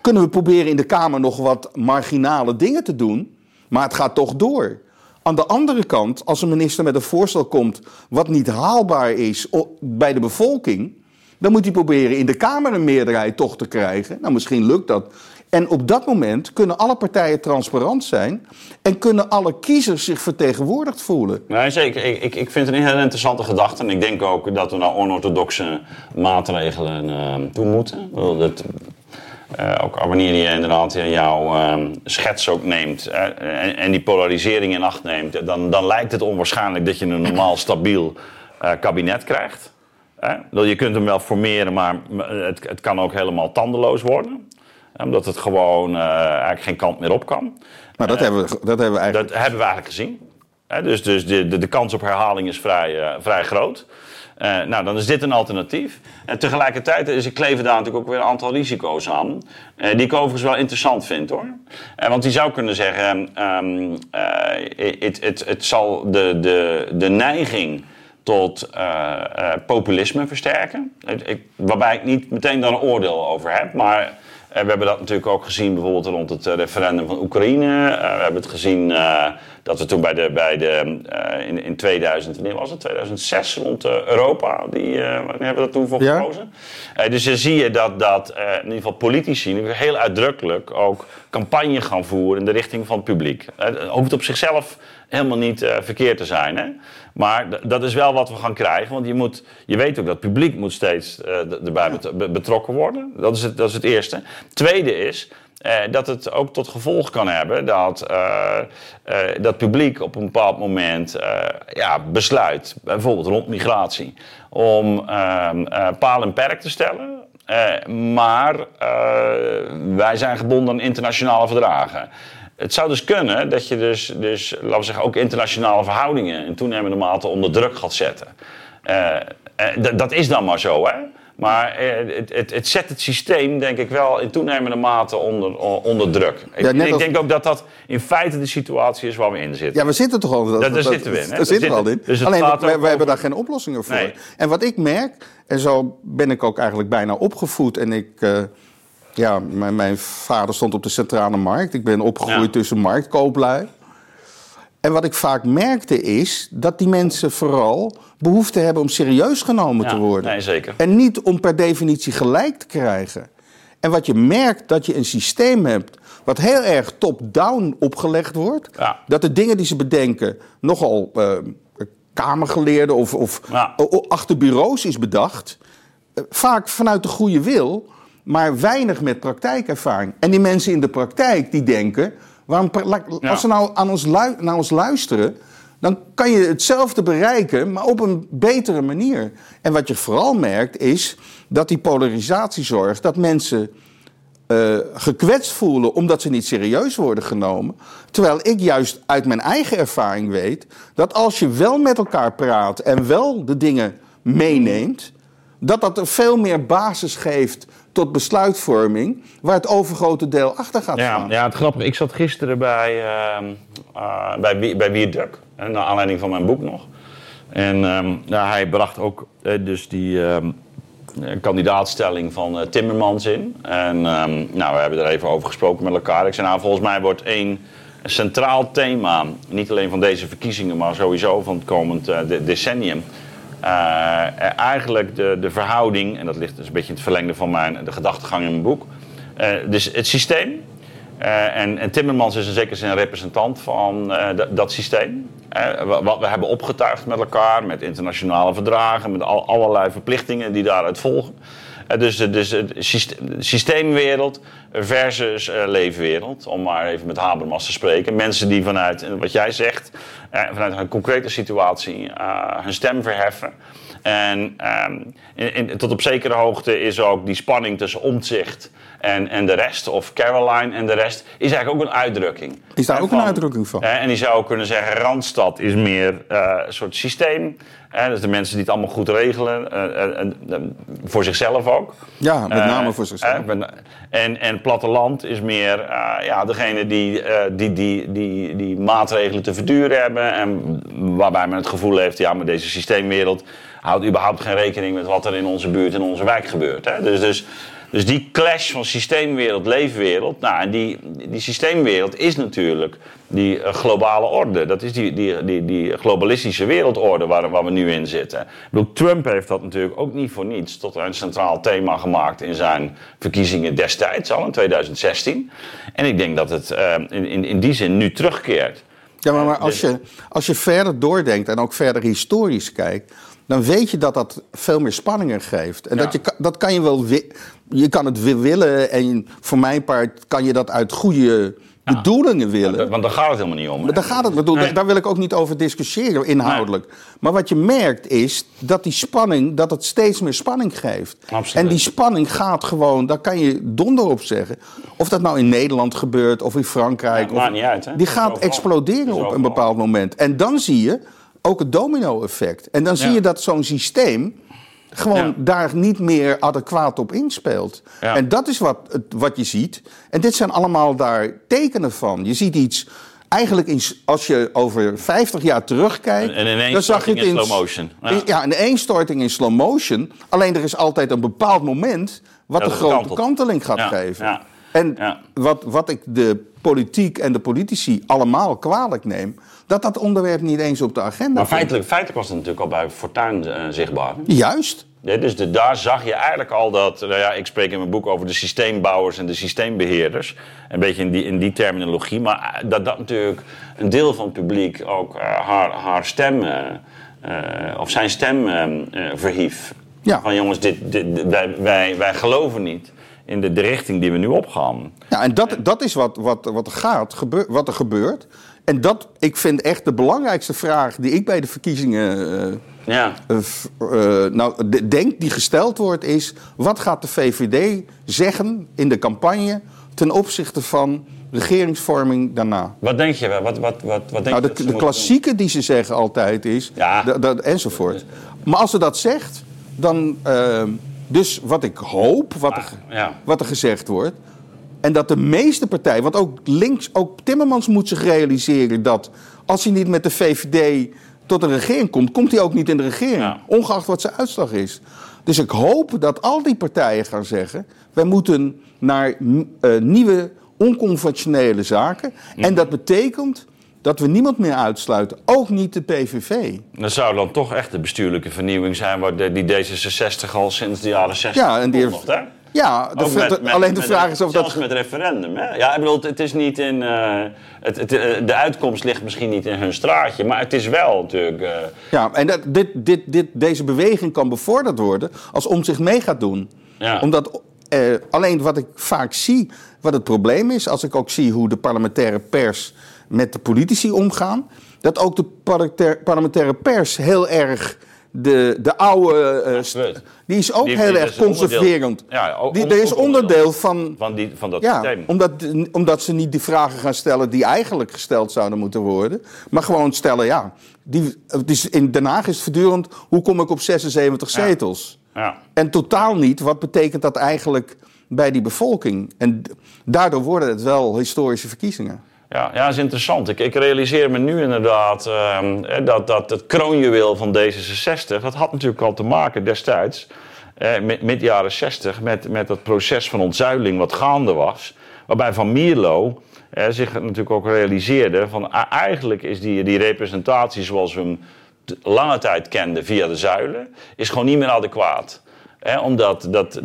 kunnen we proberen in de Kamer nog wat marginale dingen te doen, maar het gaat toch door. Aan de andere kant, als een minister met een voorstel komt wat niet haalbaar is bij de bevolking, dan moet hij proberen in de Kamer een meerderheid toch te krijgen. Nou, misschien lukt dat. En op dat moment kunnen alle partijen transparant zijn en kunnen alle kiezers zich vertegenwoordigd voelen. Nee, zeker. Ik, ik, ik vind het een heel interessante gedachte. En ik denk ook dat we naar onorthodoxe maatregelen eh, toe moeten. Dat, eh, ook wanneer je inderdaad jouw eh, schets ook neemt eh, en, en die polarisering in acht neemt, dan, dan lijkt het onwaarschijnlijk dat je een normaal stabiel eh, kabinet krijgt. Je kunt hem wel formeren, maar het, het kan ook helemaal tandeloos worden. Omdat het gewoon eigenlijk geen kant meer op kan. Maar dat, hebben, we, dat hebben we eigenlijk. Dat hebben we eigenlijk gezien. Dus dus de, de, de kans op herhaling is vrij, vrij groot. Eh, nou, dan is dit een alternatief. En tegelijkertijd is, kleven daar natuurlijk ook weer een aantal risico's aan. eh, die ik overigens wel interessant vind hoor. Eh, want die zou kunnen zeggen: ehm, eh, het, zal de, de, de neiging tot populisme versterken. Waarbij ik niet meteen daar een oordeel over heb. Maar we hebben dat natuurlijk ook gezien bijvoorbeeld rond het referendum van Oekraïne. We hebben het gezien dat we toen bij de, bij de eh, in, in 2000, wanneer was het? 2006 rond eh, Europa. Die, eh, hebben we dat toen voor Ja. gekozen? Dus dan zie je dat, dat in ieder geval politici heel uitdrukkelijk ook campagne gaan voeren in de richting van het publiek. Het hoeft op zichzelf helemaal niet verkeerd te zijn. Hè? Maar dat is wel wat we gaan krijgen. Want je, moet, je weet ook dat het publiek moet steeds erbij bet- be- betrokken worden. Dat is het, dat is het eerste. Tweede is eh, dat het ook tot gevolg kan hebben dat eh, dat publiek op een bepaald moment ja, besluit, bijvoorbeeld rond migratie, om ehm, eh, paal en perk te stellen. Maar wij zijn gebonden aan internationale verdragen. Het zou dus kunnen dat je dus, dus, laten we zeggen, ook internationale verhoudingen in toenemende mate onder druk gaat zetten. Dat is dan maar zo, hè? Maar eh, het, het, het zet het systeem, denk ik, wel in toenemende mate onder, onder druk. Ik, Ja, net ik als- denk ook dat dat in feite de situatie is waar we in zitten. Ja, we zitten toch al. Dat, daar zitten we in? Daar zitten we al in. dus Alleen, wij hebben daar geen oplossingen voor. Nee. En wat ik merk, en zo ben ik ook eigenlijk bijna opgevoed. En ik, eh, ja, mijn, mijn vader stond op de centrale markt. Ik ben opgegroeid Ja. tussen marktkooplui. En wat ik vaak merkte is dat die mensen vooral behoefte hebben om serieus genomen Ja, te worden. nee, zeker. En niet om per definitie gelijk te krijgen. En wat je merkt, dat je een systeem hebt wat heel erg top-down opgelegd wordt. Ja. Dat de dingen die ze bedenken nogal eh kamergeleerden of, of Ja. achter bureaus is bedacht. Eh, vaak vanuit de goede wil, maar weinig met praktijkervaring. En die mensen in de praktijk die denken, waarom, als ze nou aan ons lu- naar ons luisteren, dan kan je hetzelfde bereiken, maar op een betere manier. En wat je vooral merkt is dat die polarisatie zorgt dat mensen eh, gekwetst voelen omdat ze niet serieus worden genomen. Terwijl ik juist uit mijn eigen ervaring weet dat als je wel met elkaar praat en wel de dingen meeneemt, dat dat er veel meer basis geeft tot besluitvorming waar het overgrote deel achter gaat Ja, staan. ja, het grappige. Ik zat gisteren bij, ehm eh bij, bij Wierduk. Naar aanleiding van mijn boek nog. En nou, hij bracht ook eh, dus die ehm, eh, kandidaatstelling van Timmermans in. En nou, we hebben er even over gesproken met elkaar. Ik zei, nou, volgens mij wordt één centraal thema, niet alleen van deze verkiezingen, maar sowieso van het komend de- decennium. Eh, eigenlijk de, de verhouding, en dat ligt dus een beetje in het verlengde van mijn, de gedachtegang in mijn boek. Eh, dus het systeem, eh, en, en Timmermans is in zekere zin een representant van dat- systeem. Wa- wat we hebben opgetuigd met elkaar, met internationale verdragen, met al, allerlei verplichtingen die daaruit volgen. Eh, dus de dus de systeemwereld versus eh, leefwereld. Om maar even met Habermas te spreken. Mensen die vanuit, eh, wat jij zegt, eh, vanuit een concrete situatie eh, hun stem verheffen. En ehm, tot op zekere hoogte is ook die spanning tussen omzicht en, en de rest, of Caroline en de rest, is eigenlijk ook een uitdrukking. Is daar ook een uitdrukking van? En die zou kunnen zeggen, Randstad is meer eh, een soort systeem. Eh, dus de mensen die het allemaal goed regelen, eh, eh, voor zichzelf ook. Ja, met name voor zichzelf. en, en platteland is meer ja, degene die, die, die, die, die maatregelen te verduren hebben. En waarbij men het gevoel heeft, ja, maar deze systeemwereld houdt überhaupt geen rekening met wat er in onze buurt en onze wijk gebeurt. Hè? Dus, dus, dus die clash van systeemwereld, leefwereld, nou, en die, die systeemwereld is natuurlijk die eh, globale orde. Dat is die, die, die, die globalistische wereldorde waar, waar we nu in zitten. Ik bedoel, Trump heeft dat natuurlijk ook niet voor niets tot een centraal thema gemaakt in zijn verkiezingen destijds, al in 2016. En ik denk dat het eh, in, in, in die zin nu terugkeert. Ja, maar, maar als, je, als je verder doordenkt en ook verder historisch kijkt, dan weet je dat dat veel meer spanningen geeft. En Ja. dat, je, dat kan je wel, je kan het wi- willen en voor mijn part kan je dat uit goede bedoelingen willen. Want daar gaat het helemaal niet om. Maar daar gaat het, bedoel, daar- daar wil ik ook niet over discussiëren inhoudelijk. Maar wat je merkt is dat die spanning, dat het steeds meer spanning geeft. Absoluut. En die spanning gaat gewoon, daar kan je donder op zeggen. Of dat nou in Nederland gebeurt of in Frankrijk. Ja, of, maakt niet uit, hè? Die gaat exploderen op een bepaald moment. En dan zie je ook het domino-effect. En dan zie Ja. je dat zo'n systeem gewoon Ja. daar niet meer adequaat op inspeelt. Ja. En dat is wat, wat je ziet. En dit zijn allemaal daar tekenen van. Je ziet iets, eigenlijk in, als je over 50 jaar terugkijkt... En- en ineens dan zag je het in in slow motion. Ja. in- Ja, een eenstorting in slow motion. Alleen er is altijd een bepaald moment wat de grote kanteling gaat geven. En wat, wat ik de politiek en de politici allemaal kwalijk neem... dat dat onderwerp niet eens op de agenda Maar feitelijk, feitelijk was het natuurlijk al bij Fortuyn eh, zichtbaar. Juist. Ja, dus de, daar zag je eigenlijk al dat. Nou ja, ik spreek in mijn boek over de systeembouwers en de systeembeheerders. Een beetje in die, in die terminologie. Maar eh, dat dat natuurlijk een deel van het publiek ook eh, haar, haar stem. eh, of zijn stem verhief. Ja. Van jongens, dit, wij, wij, wij geloven niet in de, de richting die we nu opgaan. Ja, en dat, dat is wat, wat, wat, er gaat, gebeur, wat er gebeurt. En dat, ik vind echt de belangrijkste vraag die ik bij de verkiezingen eh, Ja. eh, eh, nou, de- denk die gesteld wordt, is: wat gaat de VVD zeggen in de campagne ten opzichte van regeringsvorming daarna? Wat denk je? Wat, wat, wat, wat denk Nou, de, klassieke die ze zeggen altijd is, Ja. enzovoort. Maar als ze dat zegt, dan. dus wat ik hoop, wat er, ja. wat er gezegd wordt. En dat de meeste partijen, want ook links, ook Timmermans moet zich realiseren dat als hij niet met de VVD tot een regering komt, komt hij ook niet in de regering. Ja. Ongeacht wat zijn uitslag is. Dus ik hoop dat al die partijen gaan zeggen: wij moeten naar eh, nieuwe, onconventionele zaken. En dat betekent dat we niemand meer uitsluiten, ook niet de PVV. Dat zou dan toch echt de bestuurlijke vernieuwing zijn... waar de, die D66 al sinds de jaren 60 Ja, en die heeft-? Ja, de met- met- alleen de met- vraag is of zelfs dat. met referendum, hè? Ja, ik bedoel, het is niet in... eh, het, het, eh, de uitkomst ligt misschien niet in hun straatje... maar het is wel natuurlijk... eh, Ja, en dat, dit, dit, dit, deze beweging kan bevorderd worden als om zich mee gaat doen. Ja. Omdat alleen wat ik vaak zie, wat het probleem is, als ik ook zie hoe de parlementaire pers met de politici omgaan, dat ook de parlementaire pers heel erg de, de oude. eh, die is ook Die- heel die erg conserverend. Ja, die, er is onderdeel. van. van, die, van dat Ja, systeem. omdat, omdat ze niet die vragen gaan stellen die eigenlijk gesteld zouden moeten worden. Maar gewoon stellen, ja. Die, het is, in Den Haag is het voortdurend, hoe kom ik op 76 Ja. zetels? Ja. En totaal niet, wat betekent dat eigenlijk bij die bevolking? En daardoor worden het wel historische verkiezingen. Ja, ja, dat is interessant. Ik, ik realiseer me nu inderdaad ehm, eh, dat, dat het kroonjuweel van D66... dat had natuurlijk al te maken destijds, eh, mid, jaren 60... Met, met dat proces van ontzuiling wat gaande was. Waarbij Van Mierlo zich natuurlijk ook realiseerde... van eigenlijk is die, die representatie zoals we hem lange tijd kenden via de zuilen... is gewoon niet meer adequaat. Omdat dat,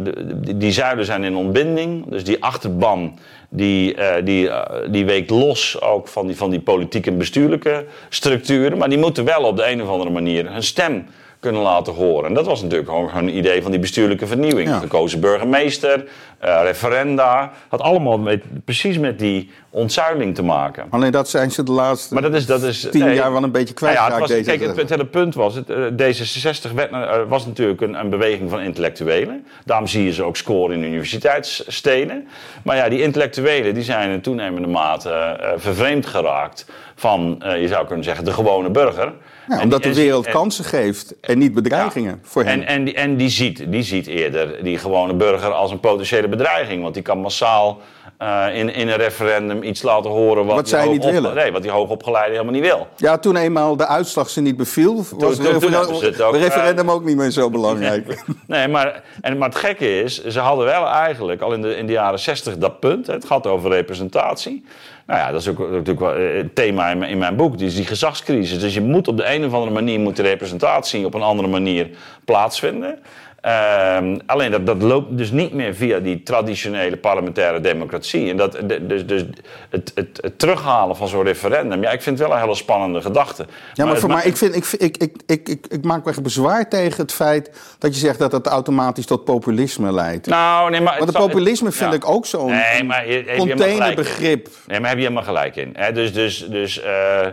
die zuilen zijn in ontbinding. Dus die achterban die, eh, die, eh, die weekt los ook van die, van die politieke en bestuurlijke structuren. Maar die moeten wel op de een of andere manier hun stem kunnen laten horen. En dat was natuurlijk gewoon een idee van die bestuurlijke vernieuwing. Ja. Gekozen burgemeester, eh, referenda. Had allemaal met, precies met die ontzuiling te maken. Alleen dat zijn ze de laatste Maar dat is, dat is tien nee. jaar wel een beetje Nou ja, het kwijtgeraakt. was, kijk, het, het hele punt was, het, eh, D66 werd, eh, was natuurlijk een, een beweging van intellectuelen. Daarom zie je ze ook scoren in universiteitssteden. Maar ja, die intellectuelen die zijn in toenemende mate vervreemd geraakt van, je zou kunnen zeggen, de gewone burger. Ja, omdat die- de wereld en- kansen geeft en niet bedreigingen voor hen. en, en, die, en die, ziet, die ziet eerder die gewone burger als een potentiële bedreiging. Want die kan massaal eh, in, in een referendum iets laten horen wat, Wat zij niet willen. Nee, wat die hoogopgeleide helemaal niet wil. Ja, toen eenmaal de uitslag ze niet beviel, was toen- het referendum, het ook, referendum ook niet meer zo belangrijk. Nee, maar, en, maar het gekke is, ze hadden wel eigenlijk al in de, in de jaren 60 dat punt. Het gaat over representatie. Nou ja, dat is ook natuurlijk wel eh, het thema in mijn, in mijn boek. Dus die gezagscrisis. Dus je moet op de een of andere manier moet de representatie op een andere manier plaatsvinden. Ehm, alleen dat, dat loopt dus niet meer via die traditionele parlementaire democratie. En dat, dus, dus het, het, het terughalen van zo'n referendum, ja, ik vind het wel een hele spannende gedachte. Ja, maar, ik, vind, ik, ik, ik, ik, ik, ik maak wel echt bezwaar tegen het feit dat je zegt dat het automatisch tot populisme leidt. Nou, nee, maar Want het populisme vind ja. ik ook zo'n Nee, containerbegrip. Nee, maar heb je helemaal gelijk in. Hè? Dus, dus, dus eh,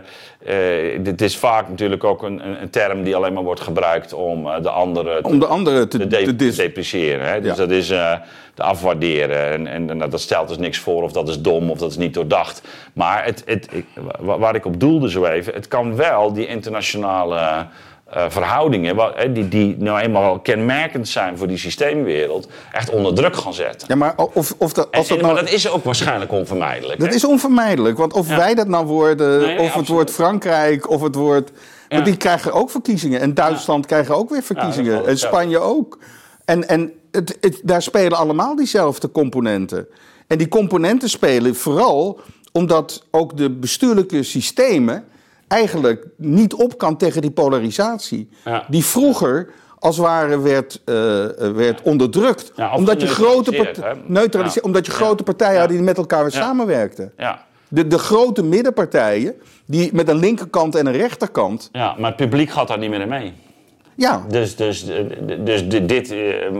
eh, dit is vaak natuurlijk ook een, een, een term die alleen maar wordt gebruikt om eh, de andere Om de anderen te, te, de- te dis- te depreciëren. Hè? Dus Ja. dat is eh te afwaarderen. En, en, en dat stelt dus niks voor of dat is dom of dat is niet doordacht. Maar het, het, ik, waar ik op doelde zo even, het kan wel die internationale eh, verhoudingen, wa- hè, die, die nou eenmaal kenmerkend zijn voor die systeemwereld, echt onder druk gaan zetten. Ja, maar of, of dat, En- als dat nou... maar dat is ook waarschijnlijk onvermijdelijk. Dat hè? is onvermijdelijk, want of Ja. wij dat nou worden, Nee, nee, of het wordt Frankrijk, of het wordt... Ja. Want die krijgen ook verkiezingen. En Duitsland krijgen ook weer verkiezingen. en. Spanje ook. En, en het, het, daar spelen allemaal diezelfde componenten. En die componenten spelen vooral omdat ook de bestuurlijke systemen eigenlijk niet op kan tegen die polarisatie. Ja. Die vroeger als het ware werd, eh, werd onderdrukt. Ja, omdat je grote, neutraliseer- omdat je grote partijen hadden die met elkaar weer samenwerkten. Ja. De, de grote middenpartijen, die met een linkerkant en een rechterkant. ja, maar het publiek gaat daar niet meer in mee. Ja, Dus, dus, eh, dus di- dit eh,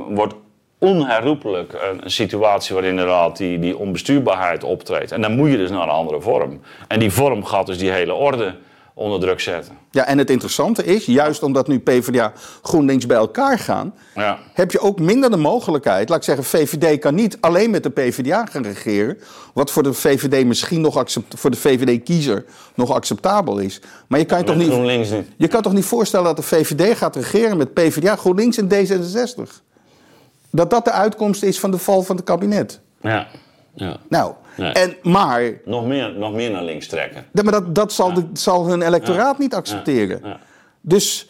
wordt onherroepelijk een, een situatie waarin inderdaad die, die onbestuurbaarheid optreedt. En dan moet je dus naar een andere vorm. En die vorm gaat dus die hele orde onder druk zetten. ja, en het interessante is, juist omdat nu PvdA GroenLinks bij elkaar gaan, Ja. heb je ook minder de mogelijkheid. Laat ik zeggen, VVD kan niet alleen met de PvdA gaan regeren. Wat voor de VVD misschien nog accept, voor de VVD-kiezer nog acceptabel is. Maar je kan je toch niet. GroenLinks niet. Je kan toch niet voorstellen dat de VVD gaat regeren met PvdA, GroenLinks en D66? Dat dat de uitkomst is van de val van het kabinet. Ja. ja. Nou, Nee. en, maar, Nog, meer, nog meer naar links trekken. ja, maar dat, dat zal, de, zal hun electoraat niet accepteren. Ja. Dus,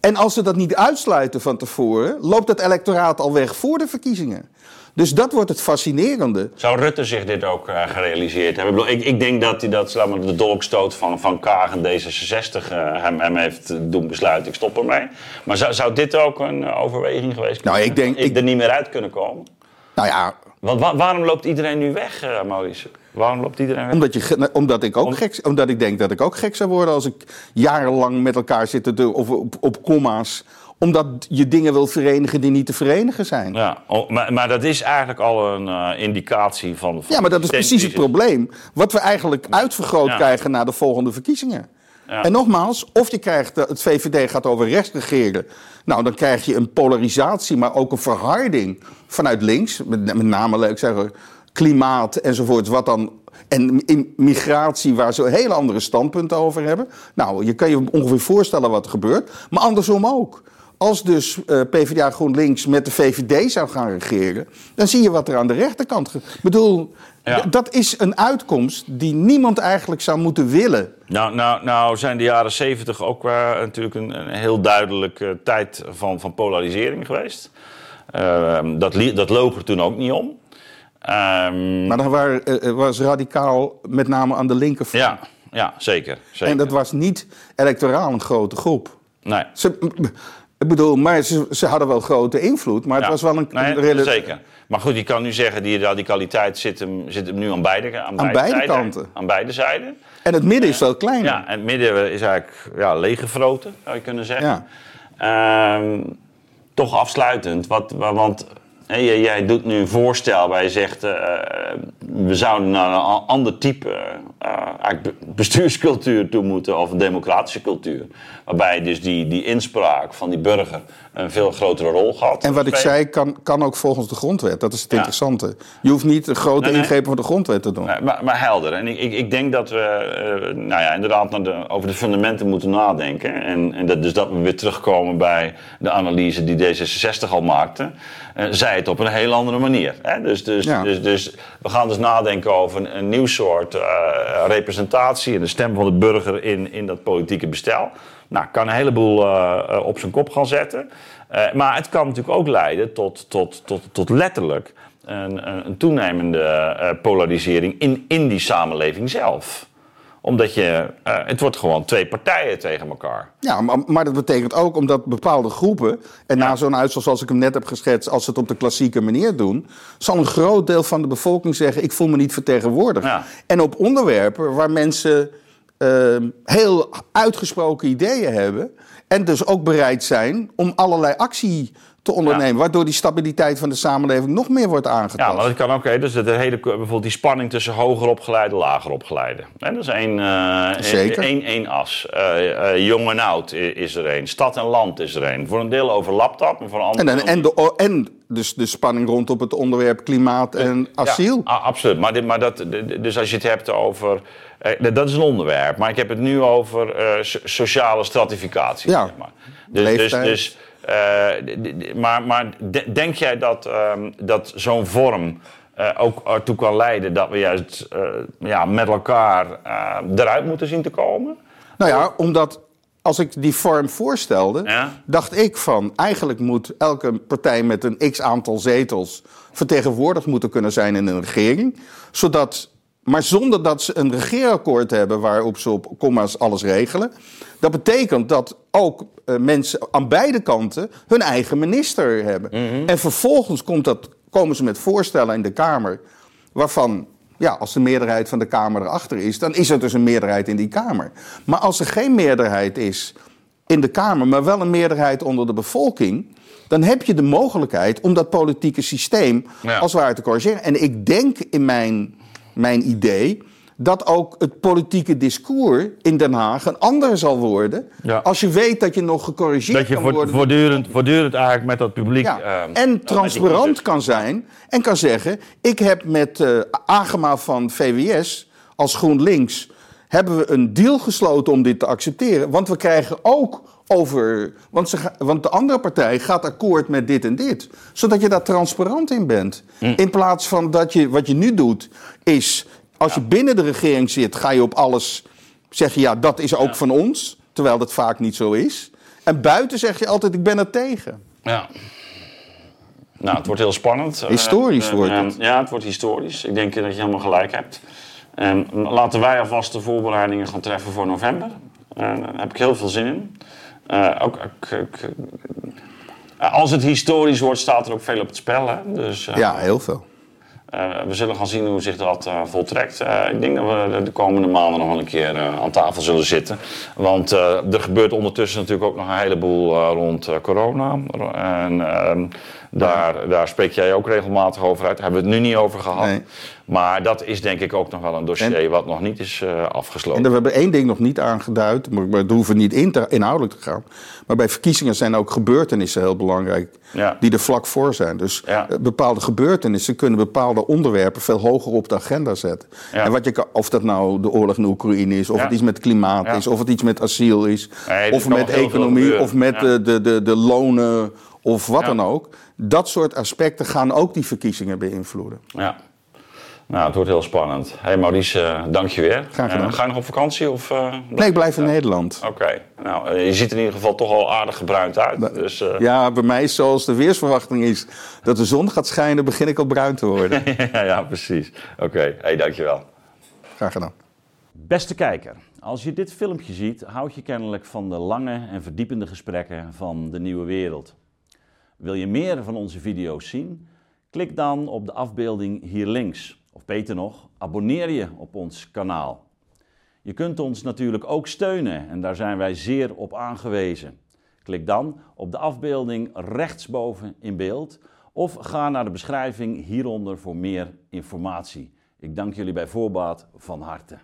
en als ze dat niet uitsluiten van tevoren, loopt het electoraat al weg voor de verkiezingen. Dus dat wordt het fascinerende. Zou Rutte zich dit ook eh, gerealiseerd hebben? Ik, bedoel, ik, ik denk dat hij dat, laat maar, de dolkstoot van, van Kaag en D66 eh, hem, hem heeft doen besluiten. Ik stop ermee. Maar zou, zou dit ook een eh, overweging geweest Nou, kunnen ik denk- zijn? ik- er niet meer uit kunnen komen? Nou ja, Want wa- waarom loopt iedereen nu weg, eh, Maurice? Waarom loopt iedereen weg? omdat, je, omdat, ik ook gek, omdat ik denk dat ik ook gek zou worden als ik jarenlang met elkaar zit te doen, of op, op comma's. Omdat je dingen wil verenigen die niet te verenigen zijn. Ja, maar, maar dat is eigenlijk al een eh, indicatie van, van Ja, maar dat is precies het probleem. Wat we eigenlijk uitvergroot Ja. krijgen na de volgende verkiezingen. En nogmaals, of je krijgt, eh, het VVD gaat over rechts regeren. Nou, dan krijg je een polarisatie, maar ook een verharding vanuit links. Met, met name, leuk zeggen, klimaat enzovoorts. Wat dan, en migratie, waar ze hele andere standpunten over hebben. Nou, je kan je ongeveer voorstellen wat er gebeurt. Maar andersom ook. Als dus eh, PvdA GroenLinks met de VVD zou gaan regeren, dan zie je wat er aan de rechterkant. ge- Ik bedoel, Ja. dat is een uitkomst die niemand eigenlijk zou moeten willen. Nou, nou, nou zijn de jaren zeventig ook eh, natuurlijk een, een heel duidelijke tijd van, van polarisering geweest. Ehm, dat, li- dat loog er toen ook niet om. Ehm, Maar dan waren, eh, eh, was radicaal met name aan de linkerfront. ja, ja, zeker. zeker. En dat was niet electoraal een grote groep. Nee. Ze, ik bedoel, maar ze, ze hadden wel grote invloed, maar het Ja. was wel een, Nee, een Zeker. Maar goed, je kan nu zeggen, die radicaliteit zit hem, zit hem nu aan beide, aan beide, beide zijden, kanten. Aan beide zijden. En het midden is veel kleiner. Ja, en het midden is eigenlijk ja, leeggefroten, zou je kunnen zeggen. Ja. Ehm, toch afsluitend, wat, wa- want jij, jij doet nu een voorstel waar je zegt... eh, we zouden naar een ander type eh, bestuurscultuur toe moeten... of een democratische cultuur. Waarbij dus die, die inspraak van die burger een veel grotere rol gaat. En wat ik zei, kan, kan ook volgens de grondwet. Dat is het Ja. interessante. Je hoeft niet een grote Nee, nee. ingrepen van de grondwet te doen. Nee, maar, maar helder. En ik, ik, ik denk dat we eh, nou ja, inderdaad naar de, over de fundamenten moeten nadenken. En, en dat, dus dat we weer terugkomen bij de analyse die D66 al maakte. Zij het op een heel andere manier. Hè? Dus, dus, Ja. dus, dus we gaan dus nadenken over een, een nieuw soort eh, representatie en de stem van de burger in, in dat politieke bestel. Nou, kan een heleboel eh, eh, op zijn kop gaan zetten. Maar het kan natuurlijk ook leiden tot, tot, tot, tot letterlijk een, een, toenemende polarisering in, in die samenleving zelf. Omdat je, eh, het wordt gewoon twee partijen tegen elkaar. Ja, maar, maar dat betekent ook omdat bepaalde groepen, en na zo'n uitslag zoals ik hem net heb geschetst, als ze het op de klassieke manier doen, zal een groot deel van de bevolking zeggen: Ik voel me niet vertegenwoordigd. Ja. En op onderwerpen waar mensen ehm, heel uitgesproken ideeën hebben, en dus ook bereid zijn om allerlei actie te ondernemen, waardoor die stabiliteit van de samenleving nog meer wordt aangetast. Ja, maar dat kan ook. hè. Dus de hele, bijvoorbeeld die spanning tussen hoger opgeleide en lager opgeleide. Hè, dat is één, eh, Zeker. één, één as. Eh, eh, jong en oud is er één. Stad en land is er één. Voor een deel overlapt dat, maar voor een ander En, en, en, de, en dus de spanning rondom het onderwerp klimaat en asiel. Ja, absoluut. Maar, dit, maar dat, dus als je het hebt over. dat is een onderwerp. Maar ik heb het nu over so- sociale stratificatie. Ja. Zeg maar. Dus, dus, Leeftijd. dus, eh, d- d- maar maar de- denk jij dat, ehm, dat zo'n vorm eh, ook ertoe kan leiden dat we juist eh, ja, met elkaar eh, eruit moeten zien te komen? Nou ja, omdat als ik die vorm voorstelde, Ja. dacht ik van eigenlijk moet elke partij met een x aantal zetels vertegenwoordigd moeten kunnen zijn in een regering. Zodat, maar zonder dat ze een regeerakkoord hebben waarop ze op comma's alles regelen. Dat betekent dat ook eh, mensen aan beide kanten hun eigen minister hebben. En vervolgens komt dat, komen ze met voorstellen in de Kamer waarvan ja, als de meerderheid van de Kamer erachter is, dan is er dus een meerderheid in die Kamer. Maar als er geen meerderheid is in de Kamer, maar wel een meerderheid onder de bevolking, dan heb je de mogelijkheid om dat politieke systeem Ja. als het ware te corrigeren. En ik denk in mijn, mijn idee dat ook het politieke discours in Den Haag een ander zal worden. Ja. Als je weet dat je nog gecorrigeerd Dat je kan voort- worden. voortdurend, voortdurend eigenlijk met dat publiek. Ja, met en transparant kan zijn en kan zeggen: Ik heb met eh Agema van VWS als GroenLinks hebben we een deal gesloten om dit te accepteren. Want we krijgen ook over. Want, ze want de andere partij gaat akkoord met dit en dit. Zodat je daar transparant in bent. Hm. In plaats van dat je wat je nu doet, is als je binnen de regering zit, ga je op alles zeggen: ja, dat is ook van ons. Terwijl dat vaak niet zo is. En buiten zeg je altijd: ik ben er tegen. Ja. Nou, het wordt heel spannend. Historisch Eh, wordt eh, het. Ja, het wordt historisch. Ik denk dat je helemaal gelijk hebt. En laten wij alvast de voorbereidingen gaan treffen voor november. Eh, daar heb ik heel veel zin in. Ook, als het historisch wordt, staat er ook veel op het spel. Hè? Dus, Ja, heel veel. Eh, we zullen gaan zien hoe zich dat eh, voltrekt. Eh, ik denk dat we de komende maanden nog wel een keer aan tafel zullen zitten. Want er gebeurt ondertussen natuurlijk ook nog een heleboel rond corona. En ehm, daar, daar spreek jij ook regelmatig over uit. Daar hebben we het nu niet over gehad. Nee. Maar dat is denk ik ook nog wel een dossier wat nog niet is eh, afgesloten. En we hebben één ding nog niet aangeduid, maar we hoeven niet in te- inhoudelijk te gaan. Maar bij verkiezingen zijn ook gebeurtenissen heel belangrijk, Ja. die er vlak voor zijn. Dus Ja. eh, bepaalde gebeurtenissen kunnen bepaalde onderwerpen veel hoger op de agenda zetten. Ja. En wat je of dat nou de oorlog in Oekraïne is, of het iets met klimaat is, of het iets met asiel is, Nee, of met economie, of met de, de, de, de lonen, of wat dan ook. Dat soort aspecten gaan ook die verkiezingen beïnvloeden. Ja. Nou, het wordt heel spannend. Hé hey Maurice, eh, dank je weer. Graag gedaan. Eh, ga je nog op vakantie? Of, eh, Nee, ik blijf in Nederland. Oké. Nou, je ziet er in ieder geval toch al aardig gebruind uit. Dus, eh, Ja, bij mij is zoals de weersverwachting is dat de zon gaat schijnen, begin ik al bruin te worden. ja, ja, precies. Oké, hey, dankjewel. Graag gedaan. Beste kijker, als je dit filmpje ziet, houd je kennelijk van de lange en verdiepende gesprekken van de nieuwe wereld. Wil je meer van onze video's zien? Klik dan op de afbeelding hier links. Of beter nog, abonneer je op ons kanaal. Je kunt ons natuurlijk ook steunen en daar zijn wij zeer op aangewezen. Klik dan op de afbeelding rechtsboven in beeld of ga naar de beschrijving hieronder voor meer informatie. Ik dank jullie bij voorbaat van harte.